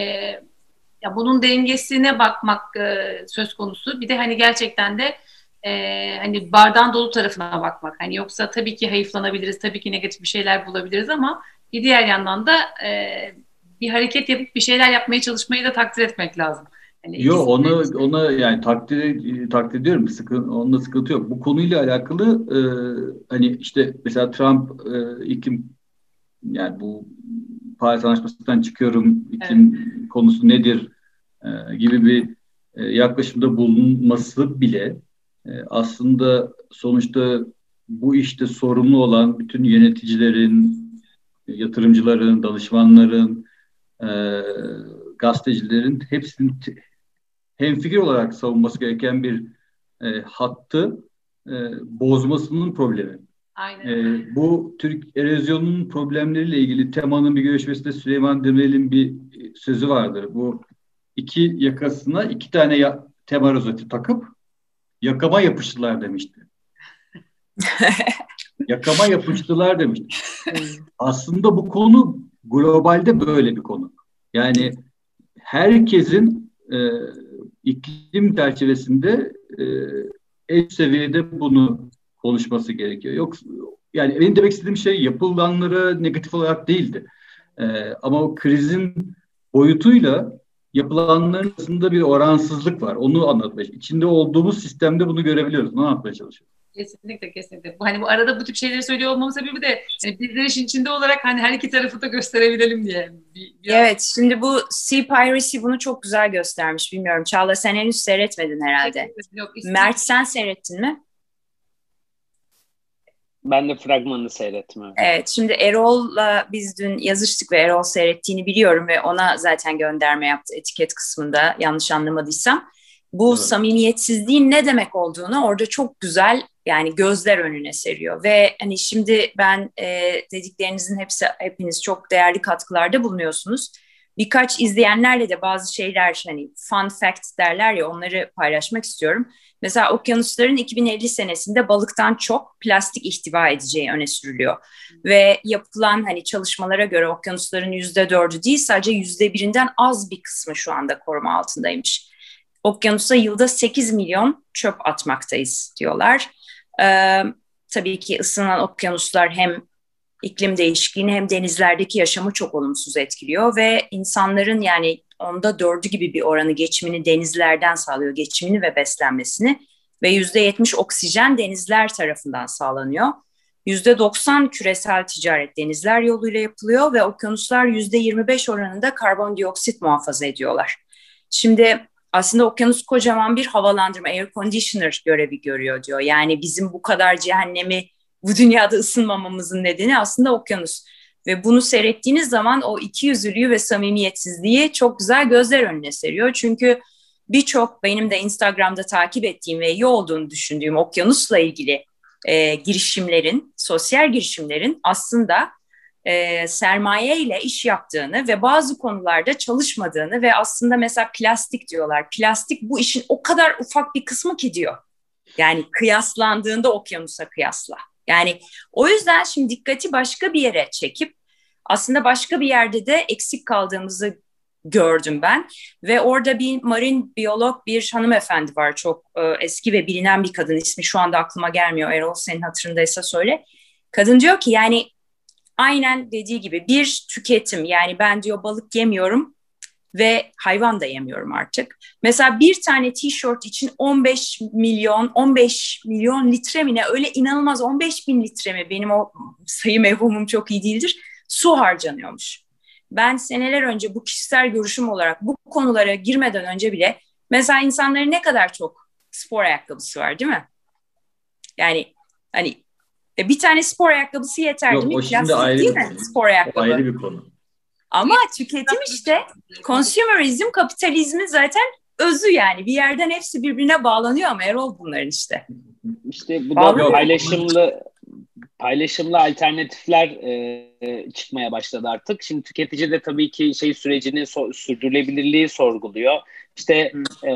ya bunun dengesine bakmak e, söz konusu. Bir de hani gerçekten de e, hani bardağın dolu tarafına bakmak. Hani yoksa tabii ki hayıflanabiliriz, tabii ki negatif bir şeyler bulabiliriz ama bir diğer yandan da e, bir hareket yapıp bir şeyler yapmaya çalışmayı da takdir etmek lazım. Hani Yok onu ona yani takdir takdir ediyorum. Sıkıntı, onunla sıkıntı yok. Bu konuyla alakalı e, hani işte mesela Trump e, iklim yani bu Paris Anlaşması'ndan çıkıyorum iklim evet. konusu nedir e, gibi bir e, yaklaşımda bulunması bile e, aslında sonuçta bu işte sorumlu olan bütün yöneticilerin, yatırımcıların, danışmanların, e, gazetecilerin hepsinin hemfikir olarak savunması gereken bir e, hattı e, bozmasının problemi. Aynen. E, bu Türk erozyonunun problemleriyle ilgili temanın bir görüşmesinde Süleyman Demirel'in bir sözü vardır. Bu iki yakasına iki tane ya, tema rozeti takıp yakama yapıştılar demişti. yakama yapıştılar demişti. Aslında bu konu globalde böyle bir konu. Yani herkesin e, iklim çerçevesinde e, eş seviyede bunu konuşması gerekiyor. Yok yani benim demek istediğim şey yapılanlara negatif olarak değildi. E, ama o krizin boyutuyla yapılanların arasında bir oransızlık var. Onu anlatmaya İçinde olduğumuz sistemde bunu görebiliyoruz. Ne anlatmaya çalışıyoruz? Kesinlikle kesinlikle. Bu, hani bu arada bu tip şeyleri söylüyor olmamın sebebi de hani bizler işin içinde olarak hani her iki tarafı da gösterebilelim diye. Bir, bir evet şimdi bu Sea Piracy bunu çok güzel göstermiş. Bilmiyorum Çağla sen henüz seyretmedin herhalde. Yok, Mert sen seyrettin mi? Ben de fragmanını seyrettim. Evet şimdi Erol'la biz dün yazıştık ve Erol seyrettiğini biliyorum ve ona zaten gönderme yaptı etiket kısmında yanlış anlamadıysam. Bu evet. samimiyetsizliğin ne demek olduğunu orada çok güzel yani gözler önüne seriyor ve hani şimdi ben e, dediklerinizin hepsi hepiniz çok değerli katkılarda bulunuyorsunuz. Birkaç izleyenlerle de bazı şeyler hani fun fact derler ya onları paylaşmak istiyorum. Mesela okyanusların 2050 senesinde balıktan çok plastik ihtiva edeceği öne sürülüyor. Ve yapılan hani çalışmalara göre okyanusların yüzde dördü değil sadece yüzde birinden az bir kısmı şu anda koruma altındaymış. Okyanusa yılda 8 milyon çöp atmaktayız diyorlar. Ee, tabii ki ısınan okyanuslar hem iklim değişikliğini hem denizlerdeki yaşamı çok olumsuz etkiliyor ve insanların yani onda dördü gibi bir oranı geçimini denizlerden sağlıyor, geçimini ve beslenmesini ve yüzde yetmiş oksijen denizler tarafından sağlanıyor. Yüzde doksan küresel ticaret denizler yoluyla yapılıyor ve okyanuslar yüzde yirmi beş oranında karbondioksit muhafaza ediyorlar. Şimdi aslında okyanus kocaman bir havalandırma, air conditioner görevi görüyor diyor. Yani bizim bu kadar cehennemi bu dünyada ısınmamamızın nedeni aslında okyanus. Ve bunu seyrettiğiniz zaman o iki yüzlülüğü ve samimiyetsizliği çok güzel gözler önüne seriyor. Çünkü birçok benim de Instagram'da takip ettiğim ve iyi olduğunu düşündüğüm okyanusla ilgili e, girişimlerin, sosyal girişimlerin aslında e, sermaye ile iş yaptığını ve bazı konularda çalışmadığını ve aslında mesela plastik diyorlar. Plastik bu işin o kadar ufak bir kısmı ki diyor. Yani kıyaslandığında okyanusa kıyasla. Yani o yüzden şimdi dikkati başka bir yere çekip aslında başka bir yerde de eksik kaldığımızı gördüm ben ve orada bir marin biyolog bir hanımefendi var çok e, eski ve bilinen bir kadın ismi şu anda aklıma gelmiyor Erol senin hatırındaysa söyle. Kadın diyor ki yani aynen dediği gibi bir tüketim yani ben diyor balık yemiyorum ve hayvan da yemiyorum artık. Mesela bir tane tişört için 15 milyon, 15 milyon litre mi ne öyle inanılmaz 15 bin litre mi benim o sayı mevhumum çok iyi değildir su harcanıyormuş. Ben seneler önce bu kişisel görüşüm olarak bu konulara girmeden önce bile mesela insanların ne kadar çok spor ayakkabısı var değil mi? Yani hani e, bir tane spor ayakkabısı yeter değil mi? O şimdi ayrı değil mi? Spor ayakkabı. O ayrı bir konu. Ama tüketim işte consumerizm kapitalizmin zaten özü yani. Bir yerden hepsi birbirine bağlanıyor ama Erol bunların işte. İşte bu da paylaşımlı paylaşımlı alternatifler e, çıkmaya başladı artık. Şimdi tüketici de tabii ki şey sürecini so, sürdürülebilirliği sorguluyor. İşte e,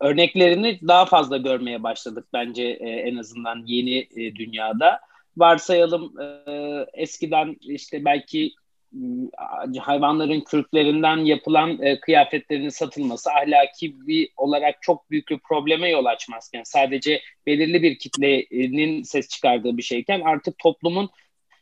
örneklerini daha fazla görmeye başladık bence e, en azından yeni e, dünyada. Varsayalım e, eskiden işte belki hayvanların kürklerinden yapılan e, kıyafetlerin satılması ahlaki bir olarak çok büyük bir probleme yol açmazken sadece belirli bir kitlenin ses çıkardığı bir şeyken artık toplumun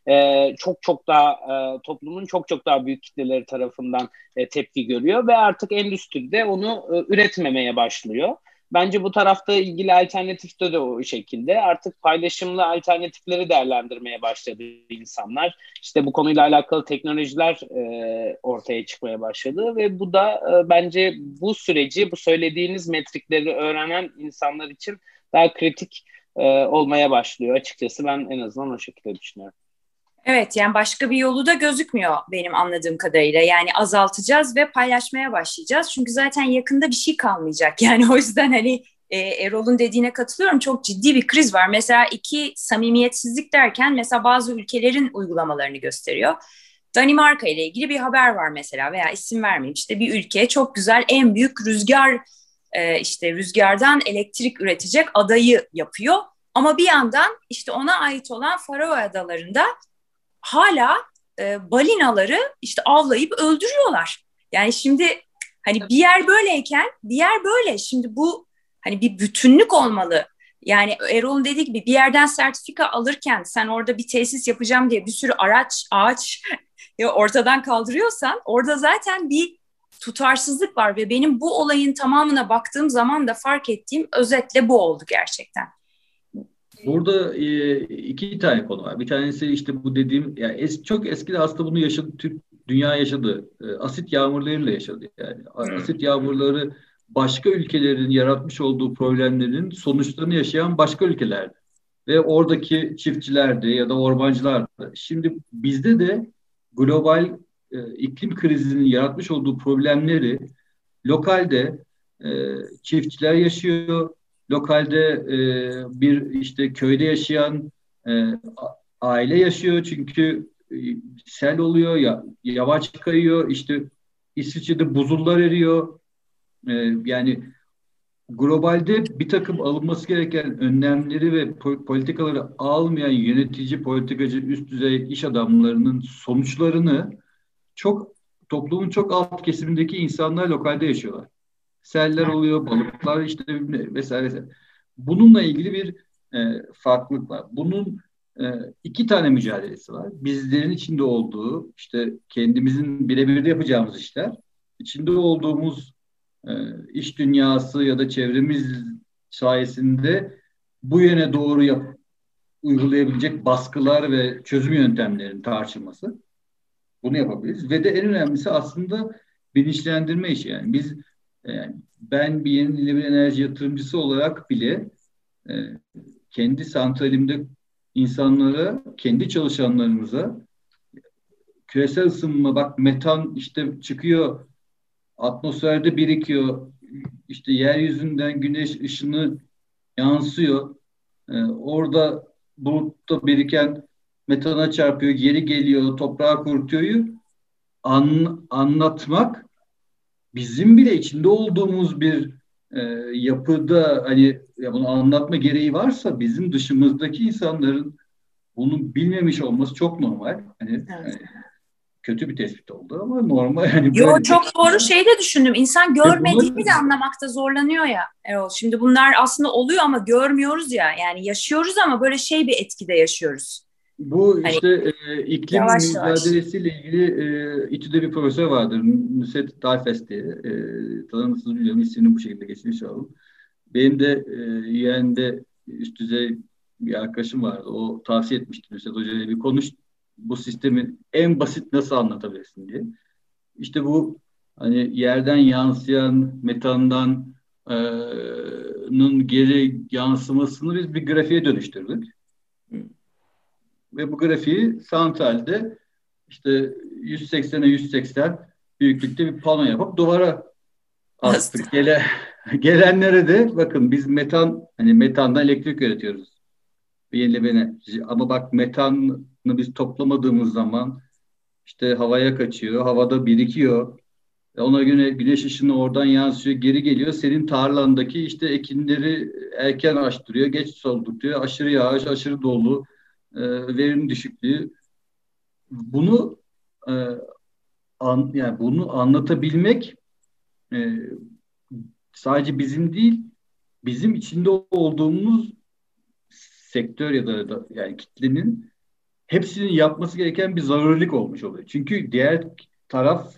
e, çok çok daha e, toplumun çok çok daha büyük kitleleri tarafından e, tepki görüyor ve artık endüstride onu e, üretmemeye başlıyor. Bence bu tarafta ilgili alternatifte de o şekilde. Artık paylaşımlı alternatifleri değerlendirmeye başladı insanlar. İşte bu konuyla alakalı teknolojiler e, ortaya çıkmaya başladı ve bu da e, bence bu süreci, bu söylediğiniz metrikleri öğrenen insanlar için daha kritik e, olmaya başlıyor. Açıkçası ben en azından o şekilde düşünüyorum. Evet yani başka bir yolu da gözükmüyor benim anladığım kadarıyla. Yani azaltacağız ve paylaşmaya başlayacağız. Çünkü zaten yakında bir şey kalmayacak. Yani o yüzden hani e, Erol'un dediğine katılıyorum. Çok ciddi bir kriz var. Mesela iki samimiyetsizlik derken mesela bazı ülkelerin uygulamalarını gösteriyor. Danimarka ile ilgili bir haber var mesela veya isim vermeyeyim. İşte bir ülke çok güzel en büyük rüzgar e, işte rüzgardan elektrik üretecek adayı yapıyor. Ama bir yandan işte ona ait olan Faroe Adaları'nda hala e, balinaları işte avlayıp öldürüyorlar. Yani şimdi hani bir yer böyleyken bir yer böyle. Şimdi bu hani bir bütünlük olmalı. Yani Erol'un dediği gibi bir yerden sertifika alırken sen orada bir tesis yapacağım diye bir sürü araç, ağaç ortadan kaldırıyorsan orada zaten bir tutarsızlık var ve benim bu olayın tamamına baktığım zaman da fark ettiğim özetle bu oldu gerçekten. Burada e, iki tane konu var. Bir tanesi işte bu dediğim, yani es, çok eskide aslında bunu yaşadı, Türk dünya yaşadı. E, asit yağmurlarıyla yaşadı. Yani asit yağmurları başka ülkelerin yaratmış olduğu problemlerin sonuçlarını yaşayan başka ülkelerdi. Ve oradaki çiftçilerdi ya da ormancılardı. Şimdi bizde de global e, iklim krizinin yaratmış olduğu problemleri lokalde e, çiftçiler yaşıyor, lokalde e, bir işte köyde yaşayan e, aile yaşıyor. Çünkü e, sel oluyor ya yavaş kayıyor. İşte İsviçre'de buzullar eriyor. E, yani globalde bir takım alınması gereken önlemleri ve politikaları almayan yönetici, politikacı, üst düzey iş adamlarının sonuçlarını çok toplumun çok alt kesimindeki insanlar lokalde yaşıyorlar seller oluyor, balıklar işte vesaire. vesaire. Bununla ilgili bir e, farklılık var. Bunun e, iki tane mücadelesi var. Bizlerin içinde olduğu, işte kendimizin birebir yapacağımız işler, içinde olduğumuz e, iş dünyası ya da çevremiz sayesinde bu yöne doğru yap, uygulayabilecek baskılar ve çözüm yöntemlerinin tartışılması. Bunu yapabiliriz. Ve de en önemlisi aslında bilinçlendirme işi. Yani biz yani ben bir yenilenebilir enerji yatırımcısı olarak bile e, kendi santralimde insanlara, kendi çalışanlarımıza küresel ısınma bak metan işte çıkıyor atmosferde birikiyor işte yeryüzünden güneş ışını yansıyor. Ee, orada bulutta biriken metana çarpıyor geri geliyor toprağa kurutuyor an, anlatmak bizim bile içinde olduğumuz bir e, yapıda hani ya bunu anlatma gereği varsa bizim dışımızdaki insanların bunu bilmemiş olması çok normal. Hani, evet. hani kötü bir tespit oldu ama normal. Yani Yo çok doğru şey de düşündüm. İnsan görmediğini de anlamakta zorlanıyor ya Erol. Şimdi bunlar aslında oluyor ama görmüyoruz ya. Yani yaşıyoruz ama böyle şey bir etkide yaşıyoruz. Bu hani işte hani, e, iklim yavaş mücadelesiyle yavaş. ilgili e, İTÜ'de bir profesör vardır. Nusret Dayfes diye. E, tanımışsınız bilmiyorum. ismini bu şekilde geçmiş olalım. Benim de e, yeğende üst düzey bir arkadaşım vardı. O tavsiye etmişti Nusret Hoca'ya bir konuş bu sistemi en basit nasıl anlatabilirsin diye. İşte bu hani yerden yansıyan metandan e, nın geri yansımasını biz bir grafiğe dönüştürdük ve bu grafiği santralde işte 180'e 180 büyüklükte bir pano yapıp duvara astık. Gele, gelenlere de bakın biz metan hani metandan elektrik üretiyoruz. Yenilemene. Ama bak metanı biz toplamadığımız zaman işte havaya kaçıyor, havada birikiyor. Ona göre güneş ışını oradan yansıyor, geri geliyor. Senin tarlandaki işte ekinleri erken açtırıyor, geç soldurtuyor. Aşırı yağış, aşırı dolu, e, verim düşüklüğü bunu e, an, yani bunu anlatabilmek e, sadece bizim değil bizim içinde olduğumuz sektör ya da, da yani kitlenin hepsinin yapması gereken bir zarurilik olmuş oluyor. Çünkü diğer taraf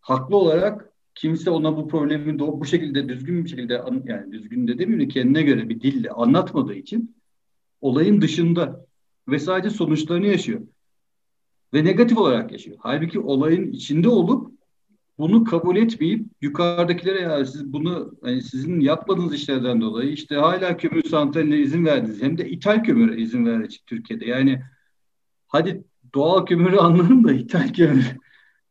haklı olarak kimse ona bu problemi bu şekilde düzgün bir şekilde yani düzgün de demeyeyim kendine göre bir dille anlatmadığı için olayın dışında ve sadece sonuçlarını yaşıyor. Ve negatif olarak yaşıyor. Halbuki olayın içinde olup bunu kabul etmeyip yukarıdakilere ya siz bunu hani sizin yapmadığınız işlerden dolayı işte hala kömür santraline izin verdiniz. Hem de ithal kömüre izin verdiniz Türkiye'de. Yani hadi doğal kömürü anlarım da ithal kömür.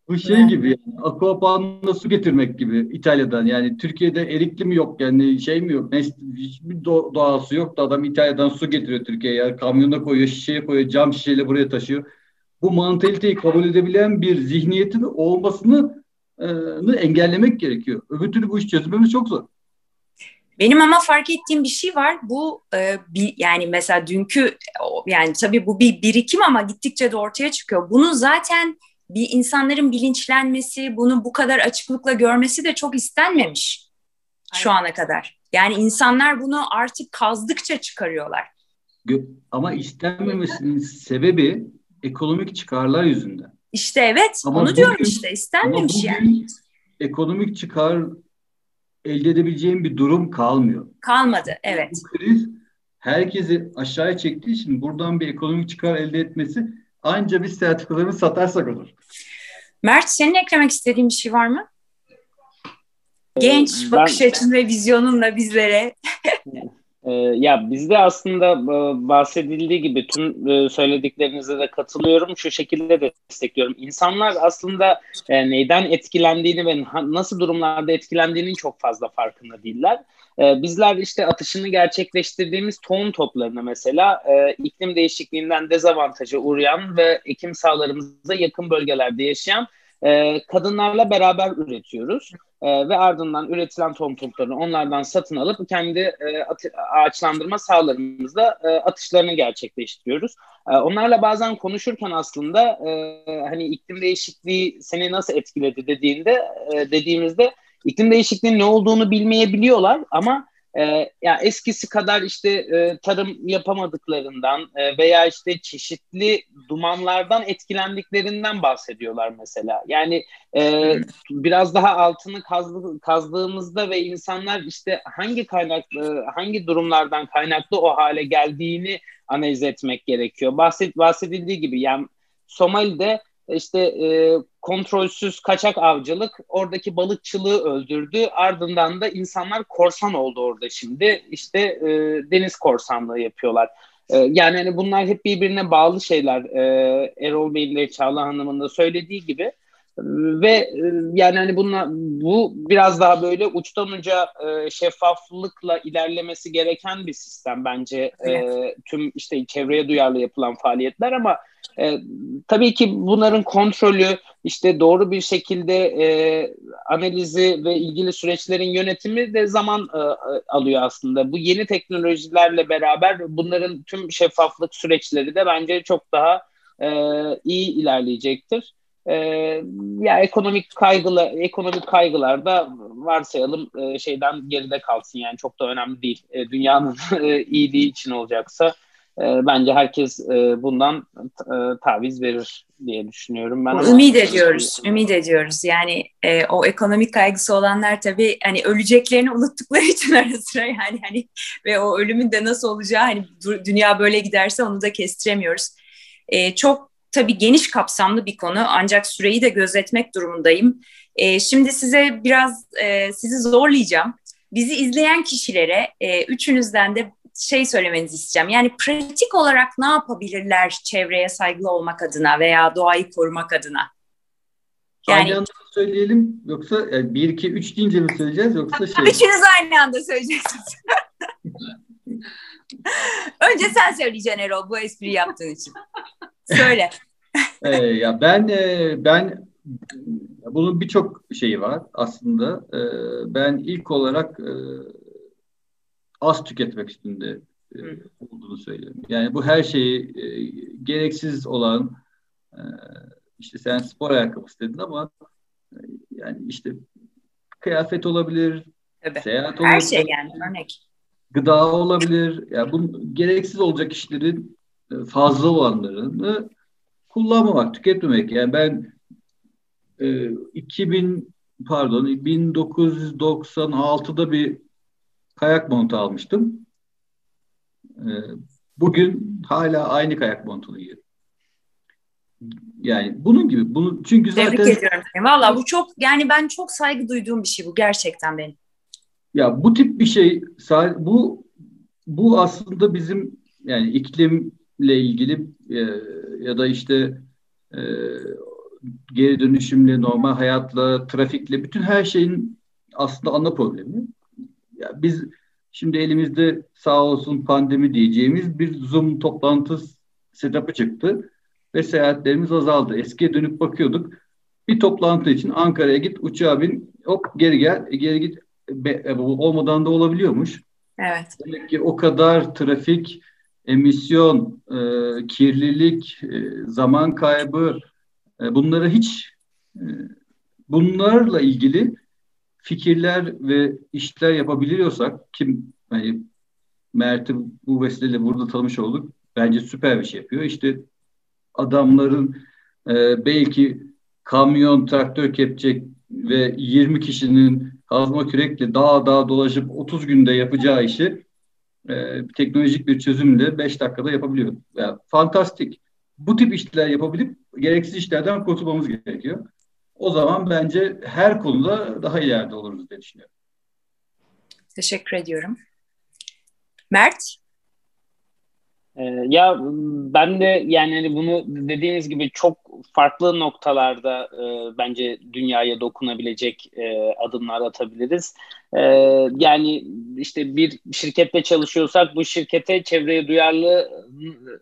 Bu şey evet. gibi yani Aquapan'la su getirmek gibi İtalya'dan yani Türkiye'de erikli mi yok yani şey mi yok hiçbir doğal su yok da adam İtalya'dan su getiriyor Türkiye'ye yani kamyona koyuyor şişeye koyuyor cam şişeyle buraya taşıyor. Bu mantaliteyi kabul edebilen bir zihniyetin olmasını e, engellemek gerekiyor. Öbür türlü bu iş çözmemiz çok zor. Benim ama fark ettiğim bir şey var. Bu e, bir, yani mesela dünkü yani tabii bu bir birikim ama gittikçe de ortaya çıkıyor. Bunu zaten bir insanların bilinçlenmesi, bunu bu kadar açıklıkla görmesi de çok istenmemiş Aynen. şu ana kadar. Yani insanlar bunu artık kazdıkça çıkarıyorlar. Ama istenmemesinin sebebi ekonomik çıkarlar yüzünden. İşte evet ama onu bugün, diyorum işte istenmemiş yani. Ekonomik çıkar elde edebileceğim bir durum kalmıyor. Kalmadı evet. Bu kriz herkesi aşağıya çektiği için buradan bir ekonomik çıkar elde etmesi anca biz sertifikalarını satarsak olur. Mert senin eklemek istediğin bir şey var mı? Genç bakış ben, açın ve vizyonunla bizlere. Ee, ya bizde aslında e, bahsedildiği gibi tüm e, söylediklerinize de katılıyorum. Şu şekilde de destekliyorum. İnsanlar aslında e, neyden etkilendiğini ve nasıl durumlarda etkilendiğinin çok fazla farkında değiller. Bizler işte atışını gerçekleştirdiğimiz tohum toplarını mesela iklim değişikliğinden dezavantaja uğrayan ve ekim sahalarımıza yakın bölgelerde yaşayan kadınlarla beraber üretiyoruz e, ve ardından üretilen tohum toplarını onlardan satın alıp kendi e, at- ağaçlandırma sahalarımızda e, atışlarını gerçekleştiriyoruz. E, onlarla bazen konuşurken aslında e, hani iklim değişikliği seni nasıl etkiledi dediğinde e, dediğimizde iklim değişikliğinin ne olduğunu bilmeyebiliyorlar ama e, ya eskisi kadar işte e, tarım yapamadıklarından e, veya işte çeşitli dumanlardan etkilendiklerinden bahsediyorlar mesela. Yani e, biraz daha altını kazdı, kazdığımızda ve insanlar işte hangi kaynaklı hangi durumlardan kaynaklı o hale geldiğini analiz etmek gerekiyor. Bahset, bahsedildiği gibi yani Somali'de işte e, kontrolsüz kaçak avcılık oradaki balıkçılığı öldürdü. Ardından da insanlar korsan oldu orada şimdi. İşte e, deniz korsanlığı yapıyorlar. E, yani hani bunlar hep birbirine bağlı şeyler. E, Erol Bey'in de Çağla Hanım'ın da söylediği gibi. Ve e, yani hani bunlar, bu biraz daha böyle uçtan uca e, şeffaflıkla ilerlemesi gereken bir sistem bence. E, tüm işte çevreye duyarlı yapılan faaliyetler ama e, tabii ki bunların kontrolü, işte doğru bir şekilde e, analizi ve ilgili süreçlerin yönetimi de zaman e, alıyor aslında. Bu yeni teknolojilerle beraber bunların tüm şeffaflık süreçleri de bence çok daha e, iyi ilerleyecektir. E, ya ekonomik kaygılar, ekonomik kaygılar da varsayalım e, şeyden geride kalsın yani çok da önemli değil. E, dünyanın e, iyiliği için olacaksa e, bence herkes e, bundan e, taviz verir diye düşünüyorum ben. Ümit ediyoruz, ümit ediyoruz. Yani e, o ekonomik kaygısı olanlar tabii hani öleceklerini unuttukları için ara sıra yani hani ve o ölümün de nasıl olacağı hani dünya böyle giderse onu da kestiremiyoruz. E, çok tabii geniş kapsamlı bir konu ancak süreyi de gözetmek durumundayım. E, şimdi size biraz e, sizi zorlayacağım. Bizi izleyen kişilere e, üçünüzden de şey söylemenizi isteyeceğim. Yani pratik olarak ne yapabilirler çevreye saygılı olmak adına veya doğayı korumak adına? Yani, aynı anda söyleyelim yoksa yani bir, iki, üç deyince mi söyleyeceğiz yoksa şey? Üçünüz aynı anda söyleyeceksiniz. Önce sen söyleyeceksin Erol bu espri yaptığın için. Söyle. ee, ya ben e, ben bunun birçok şeyi var aslında. E, ben ilk olarak e, az tüketmek üstünde e, olduğunu söylüyorum. Yani bu her şeyi e, gereksiz olan e, işte sen spor ayakkabısı dedin ama e, yani işte kıyafet olabilir, Tabii. seyahat olabilir. Her şey yani örnek. Gıda olabilir. Ya yani bu gereksiz olacak işlerin e, fazla olanlarını kullanmamak, tüketmemek. Yani ben e, 2000 pardon 1996'da bir kayak montu almıştım. E, bugün hala aynı kayak montunu giyiyorum. Yani bunun gibi. Bunu çünkü zaten Tebrik ediyorum. Valla bu çok yani ben çok saygı duyduğum bir şey bu gerçekten benim. Ya bu tip bir şey bu bu aslında bizim yani iklimle ilgili e, ya da işte e, geri dönüşümle, normal hayatla, trafikle bütün her şeyin aslında ana problemi. Ya biz şimdi elimizde sağ olsun pandemi diyeceğimiz bir Zoom toplantı setup'ı çıktı ve seyahatlerimiz azaldı. Eskiye dönüp bakıyorduk. Bir toplantı için Ankara'ya git, uçağa bin, hop geri gel, e, geri git. Be, e, olmadan da olabiliyormuş. Evet. Demek ki o kadar trafik, emisyon, e, kirlilik, e, zaman kaybı, e, bunları hiç e, bunlarla ilgili fikirler ve işler yapabiliyorsak kim hani Mert'i bu vesileyle burada tanımış olduk. Bence süper bir şey yapıyor. İşte adamların e, belki kamyon, traktör kepçe ve 20 kişinin kazma kürekle dağ dağ dolaşıp 30 günde yapacağı işi e, teknolojik bir çözümle 5 dakikada yapabiliyor. Yani fantastik. Bu tip işler yapabilip gereksiz işlerden kurtulmamız gerekiyor. O zaman bence her konuda daha ileride oluruz diye düşünüyorum. Teşekkür ediyorum. Mert? Ee, ya ben de yani hani bunu dediğiniz gibi çok farklı noktalarda e, bence dünyaya dokunabilecek e, adımlar atabiliriz. E, yani işte bir şirkette çalışıyorsak bu şirkete çevreye duyarlı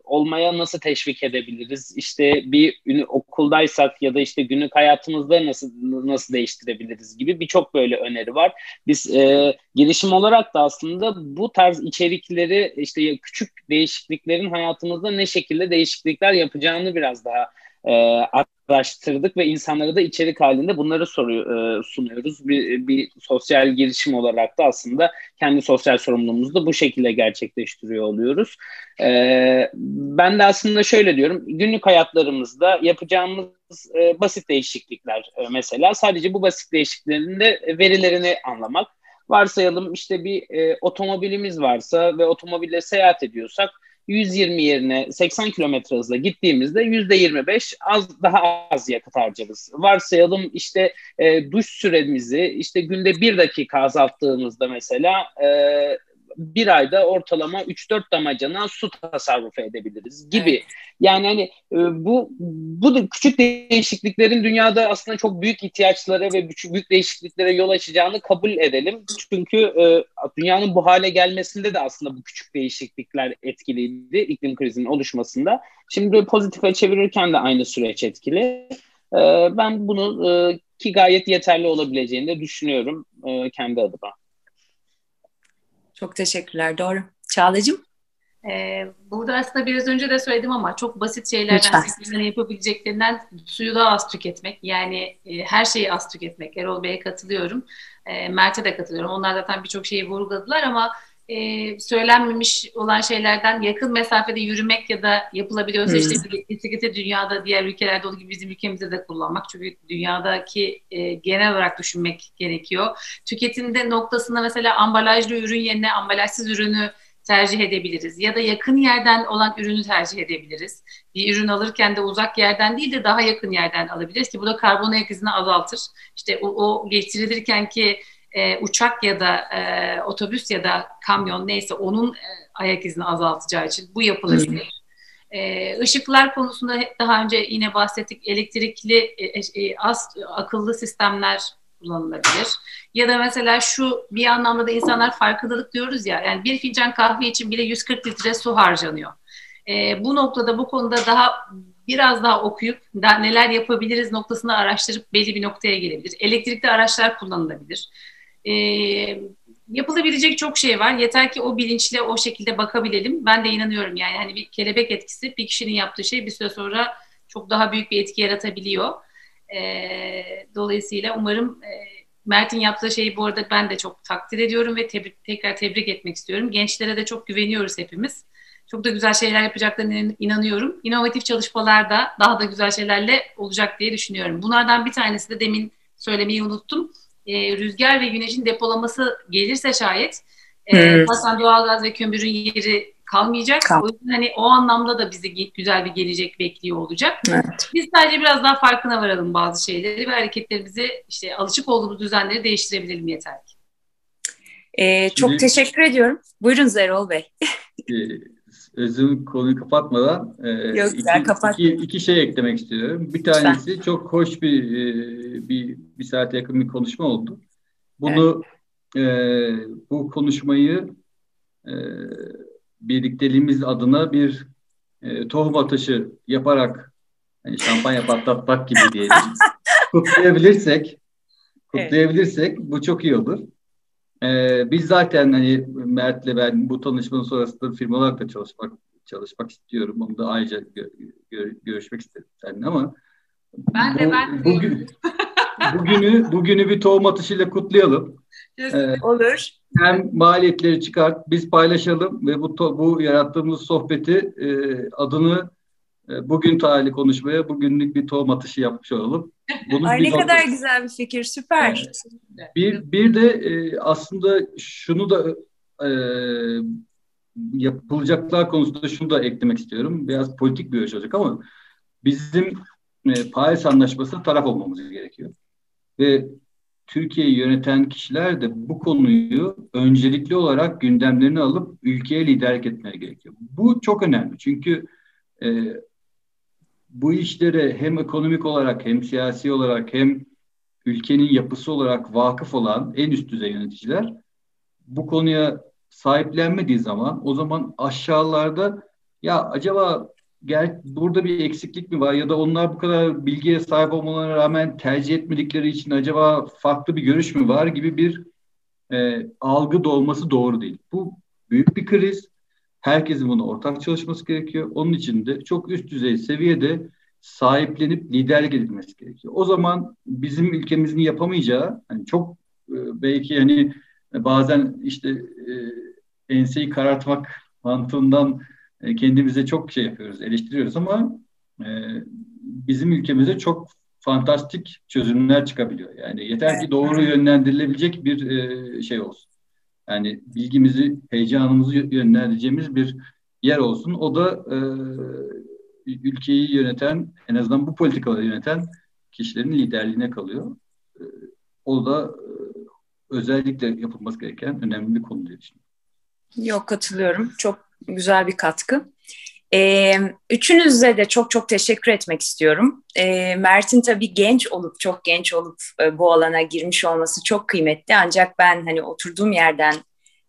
olmaya nasıl teşvik edebiliriz? İşte bir okuldaysak ya da işte günlük hayatımızda nasıl nasıl değiştirebiliriz gibi birçok böyle öneri var. Biz e, girişim olarak da aslında bu tarz içerikleri işte küçük değişikliklerin hayatımızda ne şekilde değişiklikler yapacağını biraz daha e, araştırdık ve insanlara da içerik halinde bunları soruyor, e, sunuyoruz. Bir, bir sosyal girişim olarak da aslında kendi sosyal sorumluluğumuzu da bu şekilde gerçekleştiriyor oluyoruz. E, ben de aslında şöyle diyorum, günlük hayatlarımızda yapacağımız e, basit değişiklikler e, mesela sadece bu basit değişikliklerin de verilerini anlamak. Varsayalım işte bir e, otomobilimiz varsa ve otomobille seyahat ediyorsak 120 yerine 80 kilometre hızla gittiğimizde %25 az daha az yakıt harcarız. Varsayalım işte e, duş süremizi işte günde bir dakika azalttığımızda mesela e, bir ayda ortalama 3-4 damacana su tasarrufu edebiliriz gibi. Evet. Yani hani e, bu bu da küçük değişikliklerin dünyada aslında çok büyük ihtiyaçlara ve büyük değişikliklere yol açacağını kabul edelim. Çünkü e, dünyanın bu hale gelmesinde de aslında bu küçük değişiklikler etkiliydi iklim krizinin oluşmasında. Şimdi pozitife çevirirken de aynı süreç etkili. E, ben bunu ki gayet yeterli olabileceğini de düşünüyorum kendi adıma. Çok teşekkürler. Doğru. Çağla'cığım? Ee, burada aslında biraz önce de söyledim ama çok basit şeylerden yapabileceklerinden suyu da az tüketmek. Yani e, her şeyi az tüketmek. Erol Bey'e katılıyorum. E, Mert'e de katılıyorum. Onlar zaten birçok şeyi vurguladılar ama e, söylenmemiş olan şeylerden yakın mesafede yürümek ya da yapılabiliyorsa hmm. işte bisikleti dünyada diğer ülkelerde olduğu gibi bizim ülkemizde de kullanmak. Çünkü dünyadaki e, genel olarak düşünmek gerekiyor. Tüketimde noktasında mesela ambalajlı ürün yerine ambalajsız ürünü tercih edebiliriz. Ya da yakın yerden olan ürünü tercih edebiliriz. Bir ürün alırken de uzak yerden değil de daha yakın yerden alabiliriz ki bu da karbon ayak izini azaltır. İşte o, o geçirilirken ki e, uçak ya da e, otobüs ya da kamyon neyse onun e, ayak izini azaltacağı için bu yapılabilir. E, ışıklar konusunda daha önce yine bahsettik. Elektrikli e, e, e, az akıllı sistemler kullanılabilir. Ya da mesela şu bir anlamda da insanlar farkındalık diyoruz ya. Yani bir fincan kahve için bile 140 litre su harcanıyor. E, bu noktada bu konuda daha biraz daha okuyup daha neler yapabiliriz noktasını araştırıp belli bir noktaya gelebilir. Elektrikli araçlar kullanılabilir. E, yapılabilecek çok şey var. Yeter ki o bilinçle o şekilde bakabilelim. Ben de inanıyorum yani hani bir kelebek etkisi bir kişinin yaptığı şey bir süre sonra çok daha büyük bir etki yaratabiliyor. E, dolayısıyla umarım e, Mert'in yaptığı şeyi bu arada ben de çok takdir ediyorum ve tebrik, tekrar tebrik etmek istiyorum. Gençlere de çok güveniyoruz hepimiz. çok da güzel şeyler yapacaklarına inanıyorum. İnovatif çalışmalarda daha da güzel şeylerle olacak diye düşünüyorum. Bunlardan bir tanesi de demin söylemeyi unuttum. E, rüzgar ve güneşin depolaması gelirse şayet e, zaten doğalgaz ve kömürün yeri kalmayacak. Kal. O yüzden hani o anlamda da bizi güzel bir gelecek bekliyor olacak. Evet. Biz sadece biraz daha farkına varalım bazı şeyleri ve hareketlerimizi işte alışık olduğumuz düzenleri değiştirebilelim yeter ki. Ee, çok Şimdi, teşekkür ediyorum. Buyurun Zerol Bey. e, özüm konuyu kapatmadan e, Yok, iki, kapat. iki, iki şey eklemek istiyorum. Bir tanesi Lütfen. çok hoş bir, e, bir bir saate yakın bir konuşma oldu. Bunu evet. e, bu konuşmayı e, birlikteliğimiz adına bir e, tohum atışı yaparak hani şampanya patlatmak gibi diyelim. kutlayabilirsek kutlayabilirsek evet. bu çok iyi olur. Ee, biz zaten hani Mert'le ben bu tanışmanın sonrasında firma olarak da çalışmak çalışmak istiyorum. Onu da ayrıca gö- gö- görüşmek istedim seninle ama ben de ben de bugün, bugünü bugünü bir tohum atışıyla kutlayalım. Ee, Olur. Hem maliyetleri çıkart, biz paylaşalım ve bu bu yarattığımız sohbeti e, adını bugün tarihli konuşmaya bugünlük bir tohum atışı yapmış olalım. Bunun Ay ne kadar güzel bir fikir, süper. Evet. Bir, bir de e, aslında şunu da e, yapılacaklar konusunda şunu da eklemek istiyorum. Biraz politik bir ölçü olacak ama bizim e, Paris Anlaşması'na taraf olmamız gerekiyor. Ve Türkiye'yi yöneten kişiler de bu konuyu öncelikli olarak gündemlerini alıp ülkeye liderlik etmeleri gerekiyor. Bu çok önemli çünkü e, bu işlere hem ekonomik olarak hem siyasi olarak hem ülkenin yapısı olarak vakıf olan en üst düzey yöneticiler bu konuya sahiplenmediği zaman o zaman aşağılarda ya acaba gel burada bir eksiklik mi var ya da onlar bu kadar bilgiye sahip olmalarına rağmen tercih etmedikleri için acaba farklı bir görüş mü var gibi bir e, algı doğması doğru değil. Bu büyük bir kriz. Herkesin buna ortak çalışması gerekiyor. Onun için de çok üst düzey seviyede sahiplenip liderlik edilmesi gerekiyor. O zaman bizim ülkemizin yapamayacağı hani çok e, belki hani bazen işte e, enseyi karartmak mantığından e, kendimize çok şey yapıyoruz, eleştiriyoruz ama e, bizim ülkemize çok fantastik çözümler çıkabiliyor. Yani yeter ki doğru yönlendirilebilecek bir e, şey olsun. Yani bilgimizi, heyecanımızı yönlendireceğimiz bir yer olsun. O da e, ülkeyi yöneten, en azından bu politikaları yöneten kişilerin liderliğine kalıyor. E, o da e, özellikle yapılması gereken önemli bir konu diye düşünüyorum. Yok katılıyorum. Çok güzel bir katkı. Ee, üçünüze de çok çok teşekkür etmek istiyorum. Ee, Mert'in tabii genç olup, çok genç olup e, bu alana girmiş olması çok kıymetli. Ancak ben hani oturduğum yerden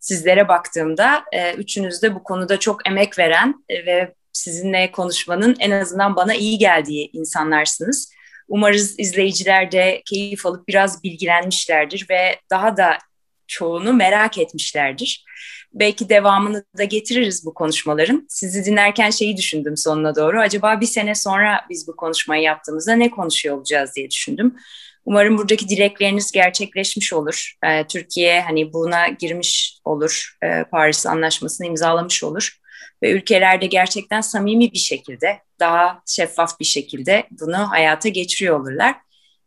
sizlere baktığımda e, üçünüz de bu konuda çok emek veren e, ve sizinle konuşmanın en azından bana iyi geldiği insanlarsınız. Umarız izleyiciler de keyif alıp biraz bilgilenmişlerdir ve daha da çoğunu merak etmişlerdir. Belki devamını da getiririz bu konuşmaların. Sizi dinlerken şeyi düşündüm sonuna doğru. Acaba bir sene sonra biz bu konuşmayı yaptığımızda ne konuşuyor olacağız diye düşündüm. Umarım buradaki dilekleriniz gerçekleşmiş olur. Ee, Türkiye hani buna girmiş olur. Ee, Paris Anlaşması'nı imzalamış olur. Ve ülkelerde gerçekten samimi bir şekilde, daha şeffaf bir şekilde bunu hayata geçiriyor olurlar.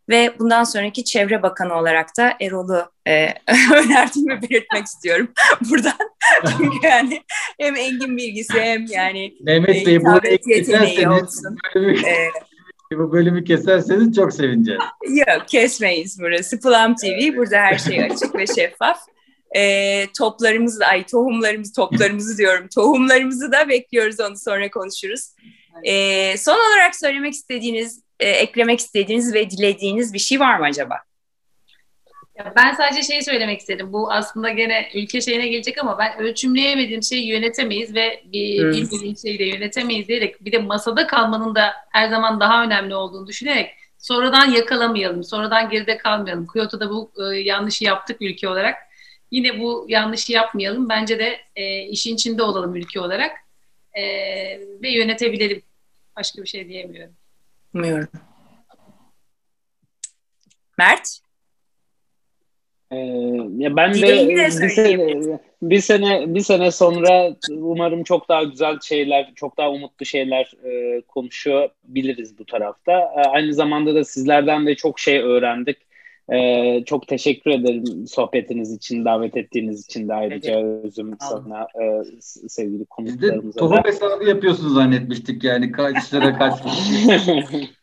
Ve bundan sonraki Çevre Bakanı olarak da Erol'u e, önerdiğimi belirtmek istiyorum buradan. Çünkü yani hem engin bilgisi hem yani Mehmet Bey bu yeteneği olsun. bu bölümü keserseniz çok sevineceğim. Yok kesmeyiz burası. Plum TV. Burada her şey açık ve şeffaf. E, toplarımızı, ay tohumlarımız, toplarımızı diyorum. Tohumlarımızı da bekliyoruz onu sonra konuşuruz. E, son olarak söylemek istediğiniz e, eklemek istediğiniz ve dilediğiniz bir şey var mı acaba? Ben sadece şeyi söylemek istedim. Bu aslında gene ülke şeyine gelecek ama ben ölçümleyemediğim şeyi yönetemeyiz ve bir hmm. bilmediğim şeyi de yönetemeyiz diyerek bir de masada kalmanın da her zaman daha önemli olduğunu düşünerek sonradan yakalamayalım, sonradan geride kalmayalım. Kyoto'da bu e, yanlışı yaptık ülke olarak. Yine bu yanlışı yapmayalım. Bence de e, işin içinde olalım ülke olarak e, ve yönetebilelim. Başka bir şey diyemiyorum. Umuyorum. Mert? Ee, ya ben de, de bir sene, bir sene bir sene sonra umarım çok daha güzel şeyler, çok daha umutlu şeyler e, konuşabiliriz bu tarafta. E, aynı zamanda da sizlerden de çok şey öğrendik. E, çok teşekkür ederim sohbetiniz için, davet ettiğiniz için de ayrıca evet. özüm sana e, sevgili konuklarımıza. Tohum hesabı yapıyorsunuz zannetmiştik yani kaç lira kaç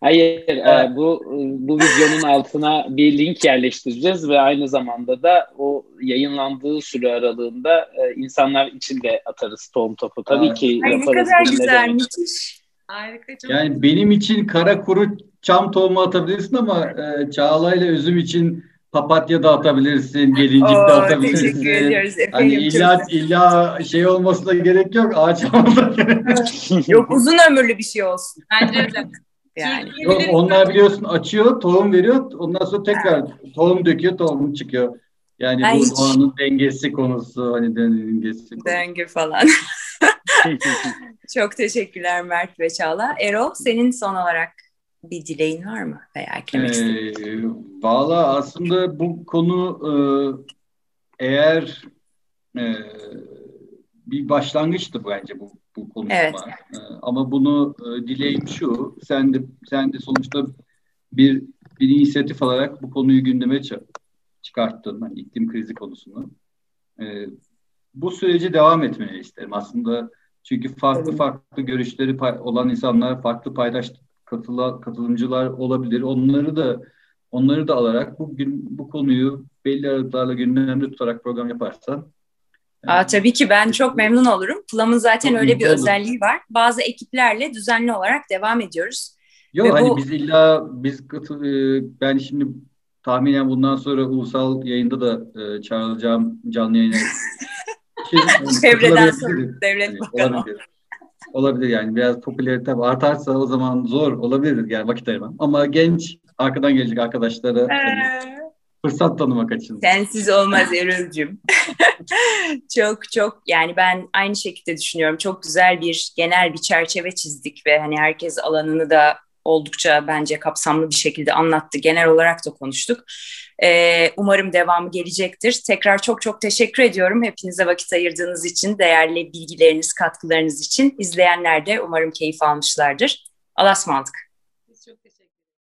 Hayır, e, bu bu videonun altına bir link yerleştireceğiz ve aynı zamanda da o yayınlandığı süre aralığında e, insanlar için de atarız tohum topu. Tabii evet. ki Ay, yaparız. Ne kadar güzel, müthiş. Harika, çok yani benim için kara kuru çam tohumu atabilirsin ama e, Çağla ile üzüm için papatya da atabilirsin, gelincik de atabilirsin. Teşekkür ediyoruz efendim. Hani illa, illa şey olmasına gerek yok, ağaç olmasına gerek yok. yok uzun ömürlü bir şey olsun. Bence öyle. Yani. Yok, onlar biliyorsun açıyor, tohum veriyor. Ondan sonra tekrar tohum döküyor, tohum çıkıyor. Yani Ay bu hiç. doğanın dengesi konusu, hani dengesi konusu. Denge falan. Çok teşekkürler Mert ve Çağla. Erol senin son olarak bir dileğin var mı veya eklemek istediğin? Ee, Valla aslında bu konu e, eğer e, bir başlangıçtı bence bu bu konuşma. Evet. E, ama bunu e, dileğim şu, sen de sen de sonuçta bir bir inisiyatif alarak bu konuyu gündeme çıkarttın, hani iklim krizi konusunu. E, bu süreci devam etmeni isterim aslında. Çünkü farklı farklı görüşleri olan insanlar, farklı paydaş katıla, katılımcılar olabilir. Onları da onları da alarak bu gün bu konuyu belli aralıklarla gündemde tutarak program yaparsan Aa, tabii ki ben çok memnun olurum. Plam'ın zaten çok öyle bir olur. özelliği var. Bazı ekiplerle düzenli olarak devam ediyoruz. Yok hani bu... biz illa biz katıl, e, ben şimdi tahminen bundan sonra ulusal yayında da e, çağrılacağım canlı yayına. şey, Çevreden sonra devlet yani, bakanı. Olabilir. Olabilir yani biraz popülarite artarsa o zaman zor olabilir yani vakit ayırmam. Ama genç arkadan gelecek arkadaşlara ee... hani, fırsat tanımak açısından. Sensiz olmaz Erol'cüm. çok çok yani ben aynı şekilde düşünüyorum. Çok güzel bir genel bir çerçeve çizdik ve hani herkes alanını da oldukça bence kapsamlı bir şekilde anlattı. Genel olarak da konuştuk. Ee, umarım devamı gelecektir. Tekrar çok çok teşekkür ediyorum hepinize vakit ayırdığınız için, değerli bilgileriniz, katkılarınız için. İzleyenler de umarım keyif almışlardır. Alas ısmarladık.